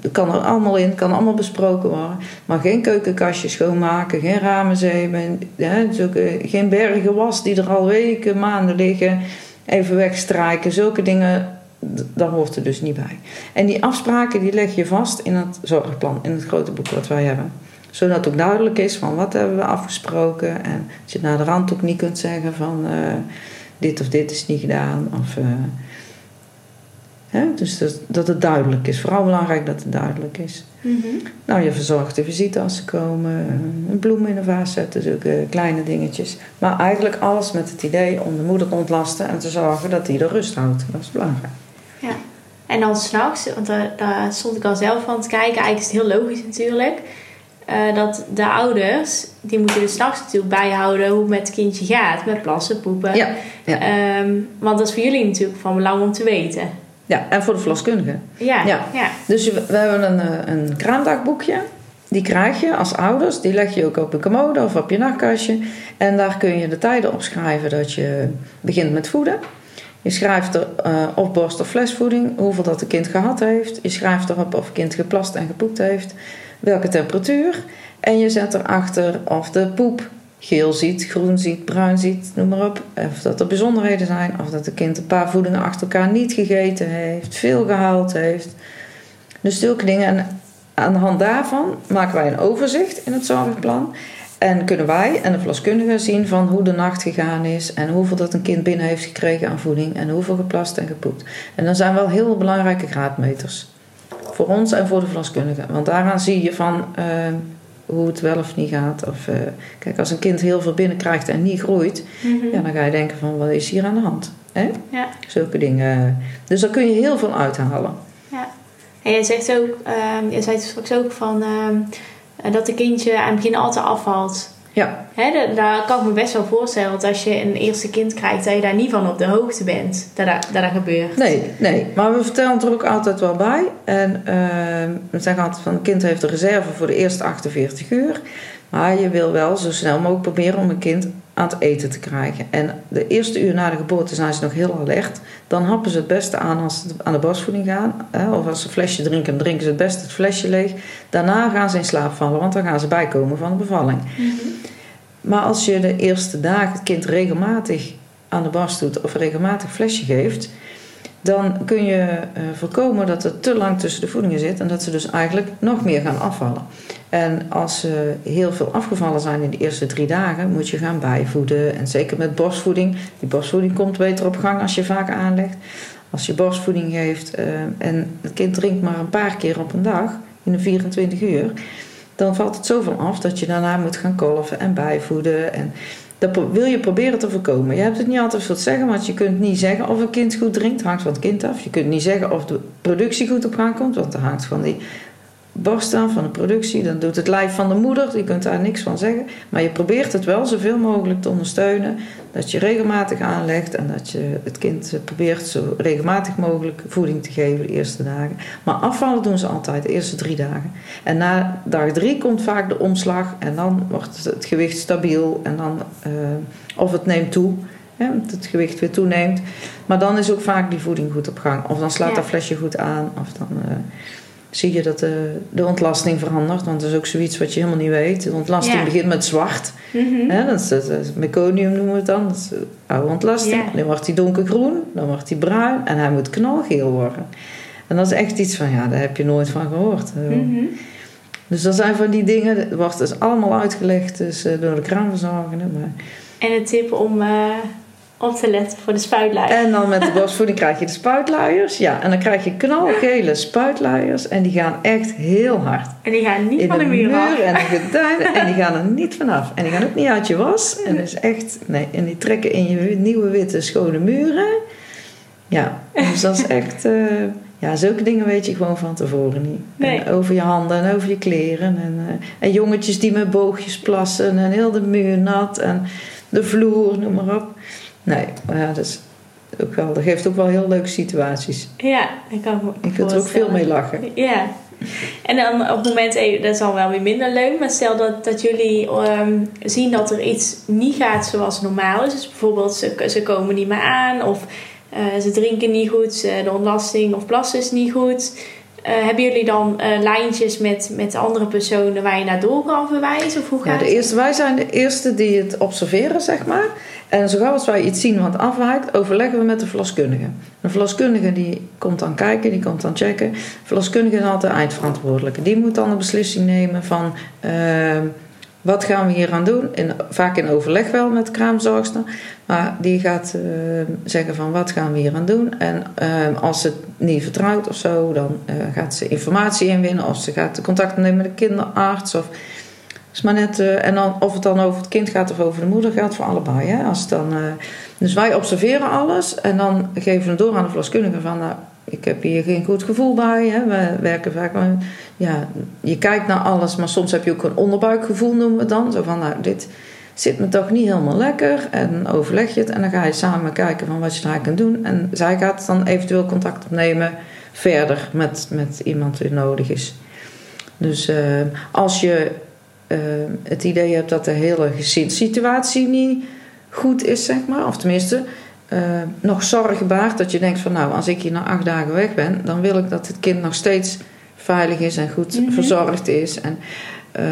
Dat kan er allemaal in, kan allemaal besproken worden. Maar geen keukenkastje schoonmaken, geen ramen zeemen, hè, zulke, geen bergen was die er al weken, maanden liggen. Even wegstrijken, zulke dingen, daar hoort er dus niet bij. En die afspraken die leg je vast in het zorgplan, in het grote boek wat wij hebben. Zodat ook duidelijk is van wat hebben we afgesproken. En dat je naar de rand ook niet kunt zeggen van uh, dit of dit is niet gedaan. Of, uh, hè, dus dat, dat het duidelijk is. Vooral belangrijk dat het duidelijk is. Mm -hmm. Nou, je verzorgt de visite als ze komen. Een bloem in een vaas zetten, zulke kleine dingetjes. Maar eigenlijk alles met het idee om de moeder te ontlasten en te zorgen dat die er rust houdt. Dat is belangrijk. Ja. En dan s'nachts, want daar, daar, stond ik al zelf van te kijken. Eigenlijk is het heel logisch natuurlijk. Uh, dat de ouders, die moeten dus s'nachts natuurlijk bijhouden hoe het met het kindje gaat. Met plassen, poepen. Ja, ja. Um, want dat is voor jullie natuurlijk van belang om te weten. Ja, en voor de verloskundige. Ja, ja. ja. Dus we hebben een, een kraamdagboekje. Die krijg je als ouders. Die leg je ook op een commode of op je nachtkastje. En daar kun je de tijden op schrijven dat je begint met voeden. Je schrijft er uh, of borst- of flesvoeding, hoeveel dat het kind gehad heeft. Je schrijft erop of het kind geplast en gepoept heeft. Welke temperatuur. En je zet erachter of de poep geel ziet, groen ziet, bruin ziet, noem maar op. Of dat er bijzonderheden zijn. Of dat het kind een paar voedingen achter elkaar niet gegeten heeft. Veel gehaald heeft. Dus zulke dingen. En aan de hand daarvan maken wij een overzicht in het zorgplan. En kunnen wij en de verloskundige zien van hoe de nacht gegaan is. En hoeveel dat een kind binnen heeft gekregen aan voeding. En hoeveel geplast en gepoept. En dan zijn wel heel belangrijke graadmeters. Voor ons en voor de verloskundige. Want daaraan zie je van... Uh, hoe het wel of niet gaat. Of, uh, kijk, als een kind heel veel binnenkrijgt en niet groeit, mm -hmm. ja, dan ga je denken van wat is hier aan de hand? Hè? Ja. Zulke dingen. Dus daar kun je heel veel uithalen. Ja. En je zegt ook, um, je zei straks ook van um, dat een kindje aan het begin altijd afvalt. Ja. Hè, daar kan ik me best wel voorstellen dat als je een eerste kind krijgt, dat je daar niet van op de hoogte bent dat dat, dat, dat gebeurt. Nee, nee, maar we vertellen het er ook altijd wel bij. En uh, we zeggen altijd van een kind heeft een reserve voor de eerste 48 uur. Maar je wil wel zo snel mogelijk proberen om een kind aan het eten te krijgen. En de eerste uur na de geboorte zijn ze nog heel alert. Dan happen ze het beste aan als ze aan de borstvoeding gaan. Hè, of als ze een flesje drinken, dan drinken ze het beste het flesje leeg. Daarna gaan ze in slaap vallen, want dan gaan ze bijkomen van de bevalling. Mm -hmm. Maar als je de eerste dagen het kind regelmatig aan de borst doet of regelmatig flesje geeft, dan kun je uh, voorkomen dat er te lang tussen de voedingen zit en dat ze dus eigenlijk nog meer gaan afvallen. En als ze heel veel afgevallen zijn in de eerste drie dagen, moet je gaan bijvoeden. En zeker met borstvoeding. Die borstvoeding komt beter op gang als je vaak aanlegt. Als je borstvoeding geeft uh, en het kind drinkt maar een paar keer op een dag, in de 24 uur, dan valt het zoveel af dat je daarna moet gaan kolven en bijvoeden. En dat wil je proberen te voorkomen. Je hebt het niet altijd veel te zeggen, want je kunt niet zeggen of een kind goed drinkt, hangt van het kind af. Je kunt niet zeggen of de productie goed op gang komt, want dat hangt van die borst van de productie. Dan doet het lijf van de moeder, je kunt daar niks van zeggen. Maar je probeert het wel zoveel mogelijk te ondersteunen. Dat je regelmatig aanlegt en dat je het kind probeert zo regelmatig mogelijk voeding te geven de eerste dagen. Maar afvallen doen ze altijd de eerste drie dagen. En na dag drie komt vaak de omslag en dan wordt het gewicht stabiel en dan, uh, of het neemt toe. Dat het gewicht weer toeneemt. Maar dan is ook vaak die voeding goed op gang. Of dan slaat Ja. dat flesje goed aan. Of dan uh, zie je dat de, de ontlasting verandert. Want dat is ook zoiets wat je helemaal niet weet. De ontlasting Ja. begint met zwart. Mhm. Dat, is, dat is meconium noemen we het dan. Dat is de oude ontlasting. Ja. Dan wordt hij donkergroen. Dan wordt hij bruin. En hij moet knalgeel worden. En dat is echt iets van, ja, daar heb je nooit van gehoord. Uh, Mhm. Dus dat zijn van die dingen. Dat wordt dus allemaal uitgelegd dus, uh, door de kraamverzorgende. Maar... En een tip om uh, op te letten voor de spuitlui. En dan met de borstvoeding krijg je de spuitluiers. Ja, en dan krijg je knalgele spuitluiers. En die gaan echt heel hard. En die gaan niet In van de muur af. en de gordijnen. en die gaan er niet vanaf. En die gaan ook niet uit je was. En is echt... Nee, en die trekken in je nieuwe witte schone muren. Ja, dus dat is echt... Uh, ja, zulke dingen weet je gewoon van tevoren niet. Nee. En over je handen en over je kleren. En, uh, en jongetjes die met boogjes plassen. En heel de muur nat. En de vloer, noem maar op. Nee, maar ja, dat, is ook wel, dat geeft ook wel heel leuke situaties. Ja, ik kan me Je kunt er ook veel mee lachen. Ja, En dan op het moment, eh, dat is al wel weer minder leuk, maar stel dat, dat jullie ehm, zien dat er iets niet gaat zoals normaal is. Dus bijvoorbeeld ze, ze komen niet meer aan of eh, ze drinken niet goed, de ontlasting of plassen is niet goed. Uh, hebben jullie dan uh, lijntjes met, met andere personen waar je naar door kan verwijzen? Of hoe gaat ja, de eerste, wij zijn de eerste die het observeren, zeg maar. En zo gauw als wij iets zien wat afwijkt, overleggen we met de verloskundige. Een verloskundige die komt dan kijken, die komt dan checken. De verloskundige is altijd eindverantwoordelijke. Die moet dan een beslissing nemen van... Uh, wat gaan we hier aan doen? In, vaak in overleg wel met de kraamzorgster. Maar die gaat uh, zeggen van wat gaan we hier aan doen? En uh, als ze het niet vertrouwt of zo, dan uh, gaat ze informatie inwinnen. Of ze gaat contact nemen met de kinderarts. Of, is maar net, en dan, of het dan over het kind gaat of over de moeder, gaat voor allebei. Hè? Als dan, dus wij observeren alles en dan geven we door aan de verloskundige van... Nou, ik heb hier geen goed gevoel bij. Hè. We werken vaak. Ja, je kijkt naar alles, maar soms heb je ook een onderbuikgevoel, noemen we dan. Zo van, nou, dit zit me toch niet helemaal lekker. En overleg je het en dan ga je samen kijken van wat je daar kan doen. En zij gaat dan eventueel contact opnemen verder met, met iemand die nodig is. Dus uh, als je uh, het idee hebt dat de hele gezinssituatie niet goed is, zeg maar, of tenminste uh, nog zorgen baart. Dat je denkt van nou, als ik hier na acht dagen weg ben, dan wil ik dat het kind nog steeds veilig is en goed mm -hmm. verzorgd is. En uh,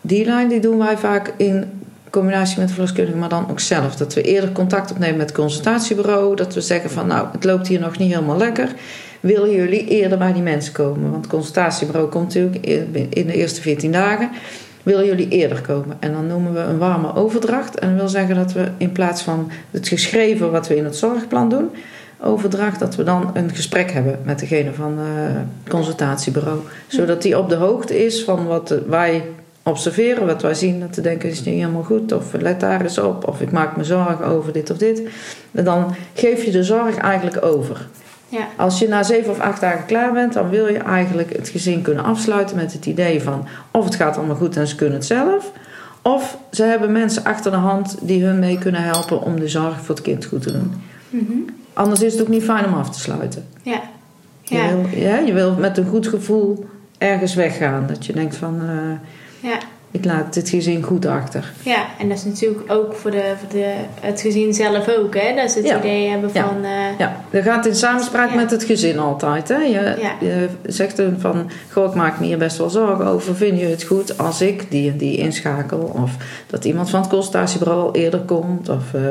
die lijn die doen wij vaak in combinatie met verloskundige, maar dan ook zelf. Dat we eerder contact opnemen met het consultatiebureau. Dat we zeggen van nou, het loopt hier nog niet helemaal lekker. Willen jullie eerder bij die mensen komen? Want het consultatiebureau komt natuurlijk in de eerste 14 dagen willen jullie eerder komen? En dan noemen we een warme overdracht. En dat wil zeggen dat we in plaats van het geschreven wat we in het zorgplan doen, overdracht, dat we dan een gesprek hebben met degene van het consultatiebureau. Zodat die op de hoogte is van wat wij observeren, wat wij zien, dat te denken is niet helemaal goed, of let daar eens op, of ik maak me zorgen over dit of dit. En dan geef je de zorg eigenlijk over. Ja. Als je na zeven of acht dagen klaar bent, dan wil je eigenlijk het gezin kunnen afsluiten met het idee van of het gaat allemaal goed en ze kunnen het zelf, of ze hebben mensen achter de hand die hun mee kunnen helpen om de zorg voor het kind goed te doen. Mm Anders is het ook niet fijn om af te sluiten. Ja. Ja. Je, wil, ja, je wil met een goed gevoel ergens weggaan. Dat je denkt van. Uh, ja ik laat het gezin goed achter. Ja, en dat is natuurlijk ook voor, de, voor de, het gezin zelf ook, hè? Dat ze het idee hebben van... Ja, uh, ja. dat gaat in samenspraak met het gezin altijd, hè? Je, je zegt dan van, goh, ik maak me hier best wel zorgen over. Vind je het goed als ik die en die inschakel? Of dat iemand van het consultatiebureau al eerder komt? Of, uh,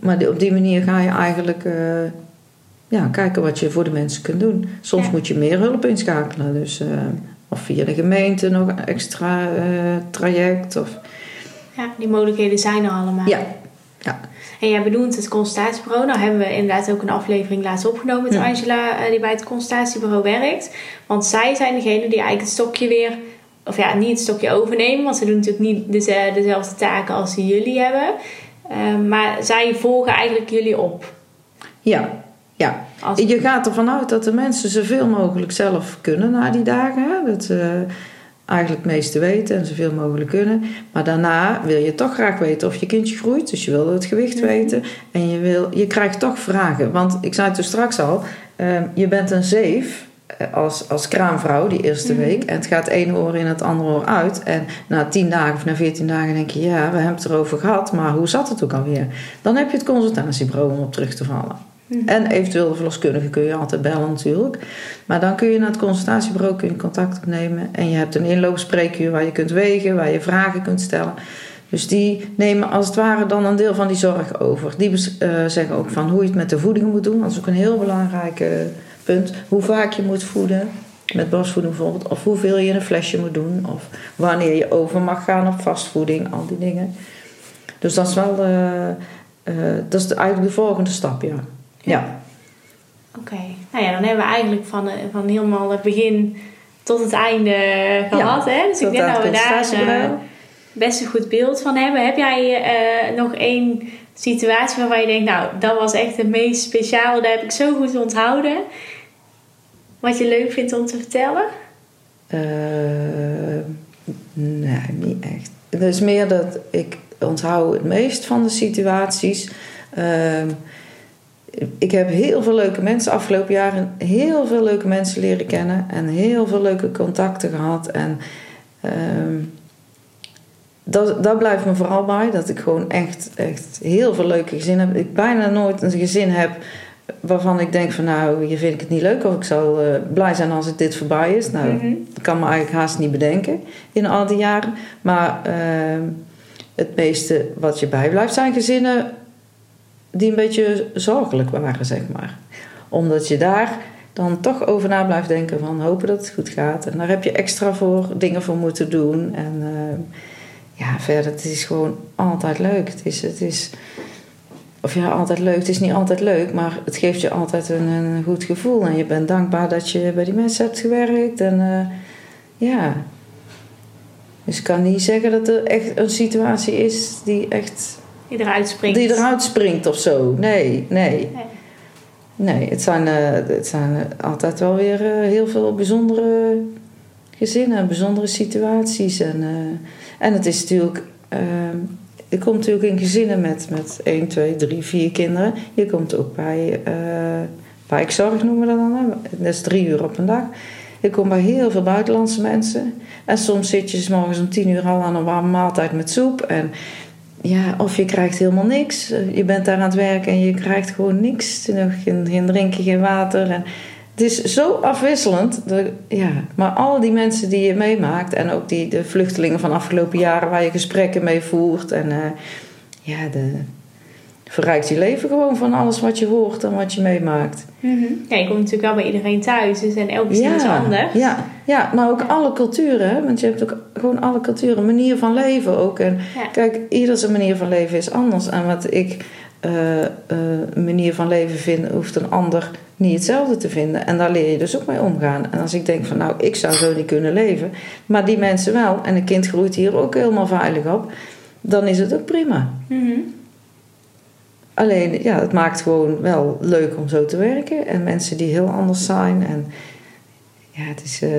maar op die manier ga je eigenlijk... Uh, ja, kijken wat je voor de mensen kunt doen. Soms moet je meer hulp inschakelen, dus... Of via de gemeente nog een extra uh, traject. Of... Ja, die mogelijkheden zijn er allemaal. Ja. ja. En jij bedoelt het consultatiebureau. Nou hebben we inderdaad ook een aflevering laatst opgenomen met Angela, uh, die bij het consultatiebureau werkt. Want zij zijn degene die eigenlijk het stokje weer, of ja, niet het stokje overnemen, want ze doen natuurlijk niet dezelfde taken als jullie hebben. Uh, maar zij volgen eigenlijk jullie op. Ja, ja, je gaat ervan uit dat de mensen zoveel mogelijk zelf kunnen na die dagen. Dat ze eigenlijk het meeste weten en zoveel mogelijk kunnen. Maar daarna wil je toch graag weten of je kindje groeit. Dus je wil het gewicht weten. En je, wil, je krijgt toch vragen. Want ik zei het er straks al. Ehm, je bent een zeef eh, als, als kraamvrouw die eerste mhm. week. En het gaat één oor in het andere oor uit. En na tien dagen of na veertien dagen denk je... ja, we hebben het erover gehad, maar hoe zat het ook alweer? Dan heb je het consultatiebureau om op terug te vallen. En eventueel de verloskundige kun je altijd bellen natuurlijk. Maar dan kun je naar het consultatiebureau kun je contact opnemen. En je hebt een inloopspreekuur waar je kunt wegen, waar je vragen kunt stellen. Dus die nemen als het ware dan een deel van die zorg over. Die uh, zeggen ook van hoe je het met de voeding moet doen. Dat is ook een heel belangrijk uh, punt. Hoe vaak je moet voeden. Met borstvoeding bijvoorbeeld. Of hoeveel je in een flesje moet doen. Of wanneer je over mag gaan op vastvoeding. Al die dingen. Dus dat is wel... Uh, dat is eigenlijk de volgende stap, ja. Ja. Oké. Nou ja, dan hebben we eigenlijk van, eh, van helemaal het begin tot het einde gehad. hè? Dus ik denk dat we daar uh, best een goed beeld van hebben. Heb jij uh, nog één situatie waarvan je denkt... nou, dat was echt het meest speciale. Dat heb ik zo goed onthouden. Wat je leuk vindt om te vertellen? nee, niet echt. Het is meer dat ik onthoud het meest van de situaties... Ehm, ik heb heel veel leuke mensen afgelopen jaren, heel veel leuke mensen leren kennen en heel veel leuke contacten gehad. En ehm, dat, dat blijft me vooral bij, dat ik gewoon echt, echt heel veel leuke gezinnen heb. Ik bijna nooit een gezin heb waarvan ik denk van nou, je vind ik het niet leuk of ik zou uh, blij zijn als het dit voorbij is. Nou, Mhm. dat kan me eigenlijk haast niet bedenken in al die jaren. Maar ehm, het meeste wat je bijblijft zijn gezinnen die een beetje zorgelijk waren, zeg maar. Omdat je daar dan toch over na blijft denken van hopen dat het goed gaat. En daar heb je extra voor dingen voor moeten doen. En ehm, ja, verder, het is gewoon altijd leuk. Het is, het is, of ja, altijd leuk. Het is niet altijd leuk, maar het geeft je altijd een, een goed gevoel. En je bent dankbaar dat je bij die mensen hebt gewerkt. En eh, ja. Dus ik kan niet zeggen dat er echt een situatie is die echt Die eruit springt. die eruit springt of zo. Nee, nee. Nee. Nee, het zijn, eh, het zijn eh, altijd wel weer eh, heel veel bijzondere gezinnen, bijzondere situaties. En, en het is natuurlijk. je komt natuurlijk in gezinnen met, met 1, 2, 3, 4 kinderen. Je komt ook bij wijkzorg, noemen we dat dan. hè. Dat is drie uur op een dag. Je komt bij heel veel buitenlandse mensen. En soms zit je 's morgens om tien uur al aan een warme maaltijd met soep. En ja, of je krijgt helemaal niks. Je bent daar aan het werken en je krijgt gewoon niks. Geen, geen drinken, geen water. En het is zo afwisselend. Ja. Maar al die mensen die je meemaakt... en ook die, de vluchtelingen van afgelopen jaren... waar je gesprekken mee voert... en eh, ja, de, verrijkt je leven gewoon van alles wat je hoort en wat je meemaakt. Ja, je komt natuurlijk wel bij iedereen thuis. Dus en elk gezin is anders. Ja, ja, maar ook alle culturen. Hè? Want je hebt ook gewoon alle culturen. Manier van leven ook. En Ja. kijk, ieder zijn manier van leven is anders. En wat ik een manier van leven vind, hoeft een ander niet hetzelfde te vinden. En daar leer je dus ook mee omgaan. En als ik denk van nou, ik zou zo niet kunnen leven. Maar die mensen wel. En een kind groeit hier ook helemaal veilig op. Dan is het ook prima. Mhm. Alleen, ja, het maakt gewoon wel leuk om zo te werken. En mensen die heel anders zijn. En ja, het is, eh,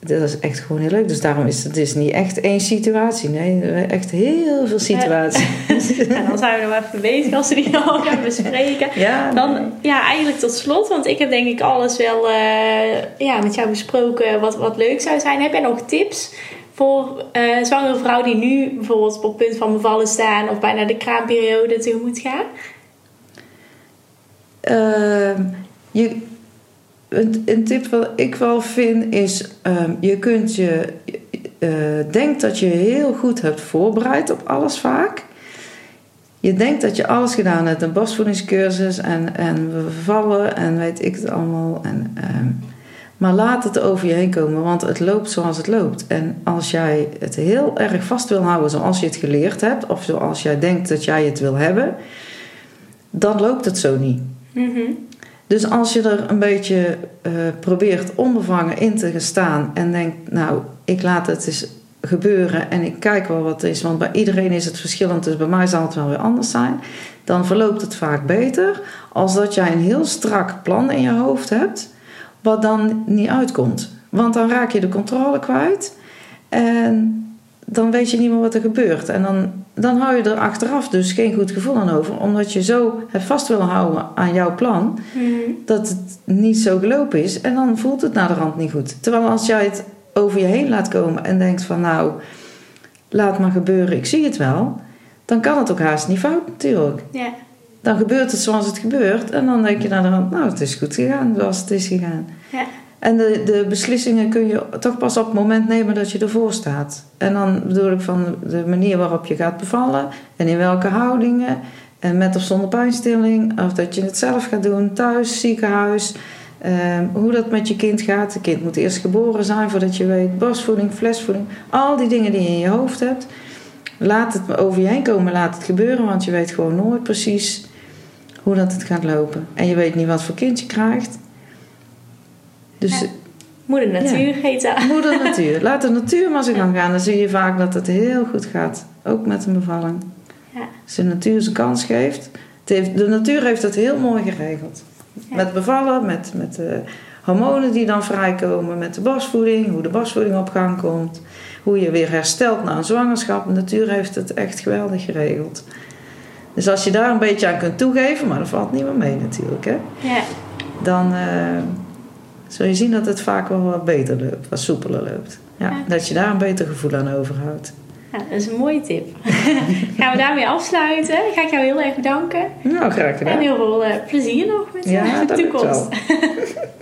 dat is echt gewoon heel leuk. Dus daarom is het, is niet echt één situatie. Nee, echt heel veel situaties. En dan zijn we nog even bezig als we die al gaan bespreken. Ja, Dan, ja, eigenlijk tot slot, want ik heb denk ik alles wel eh, ja, met jou besproken wat, wat leuk zou zijn. Heb jij nog tips voor eh zwangere vrouwen die nu bijvoorbeeld op het punt van bevallen staan of bijna de kraamperiode tegemoet gaan? Ehm, je, een, tip wat ik wel vind is: ehm, je kunt je. eh denkt dat je heel goed hebt voorbereid op alles vaak. Je denkt dat je alles gedaan hebt, een borstvoedingscursus en, en we vallen en weet ik het allemaal. En, ehm, maar laat het over je heen komen, want het loopt zoals het loopt. En als jij het heel erg vast wil houden zoals je het geleerd hebt, of zoals jij denkt dat jij het wil hebben, dan loopt het zo niet. Mhm. Dus als je er een beetje eh, probeert onbevangen in te staan en denkt, nou, ik laat het eens gebeuren en ik kijk wel wat het is, want bij iedereen is het verschillend, dus bij mij zal het wel weer anders zijn, dan verloopt het vaak beter als dat jij een heel strak plan in je hoofd hebt, wat dan niet uitkomt. Want dan raak je de controle kwijt en dan weet je niet meer wat er gebeurt. En dan, dan hou je er achteraf dus geen goed gevoel aan over, omdat je zo hebt vast willen houden aan jouw plan Mhm. dat het niet zo gelopen is. En dan voelt het naar de rand niet goed. Terwijl als jij het over je heen laat komen en denkt van nou, laat maar gebeuren, ik zie het wel. Dan kan het ook haast niet fout natuurlijk. Ja. Dan gebeurt het zoals het gebeurt. En dan denk je naar de rand, nou het is goed gegaan zoals het is gegaan. Ja. En de, de beslissingen kun je toch pas op het moment nemen dat je ervoor staat. En dan bedoel ik van de manier waarop je gaat bevallen en in welke houdingen. En met of zonder pijnstilling. Of dat je het zelf gaat doen, thuis, ziekenhuis. Ehm, hoe dat met je kind gaat. Het kind moet eerst geboren zijn voordat je weet. Borstvoeding, flesvoeding. Al die dingen die je in je hoofd hebt. Laat het over je heen komen, laat het gebeuren. Want je weet gewoon nooit precies hoe dat het gaat lopen. En je weet niet wat voor kind je krijgt. Dus Ja. Moeder natuur heet dat. Moeder natuur. Laat de natuur maar zijn gang gaan. Dan zie je vaak dat het heel goed gaat. Ook met een bevalling. Ja. Als de natuur zijn kans geeft. Het heeft de natuur heeft dat heel mooi geregeld. Ja. Met bevallen, met, met de hormonen die dan vrijkomen. Met de borstvoeding. Hoe de borstvoeding op gang komt. Hoe je weer herstelt na een zwangerschap. De natuur heeft het echt geweldig geregeld. Dus als je daar een beetje aan kunt toegeven, maar dat valt niet meer mee natuurlijk, hè? Ja. dan eh, zul je zien dat het vaak wel wat beter loopt, wat soepeler loopt. Ja, Ja. Dat je daar een beter gevoel aan overhoudt. Ja, dat is een mooie tip. Gaan we daarmee afsluiten. Ga ik jou heel erg bedanken. Nou, graag En gedaan. heel veel eh, plezier nog met Ja, de dat lukt toekomst. wel.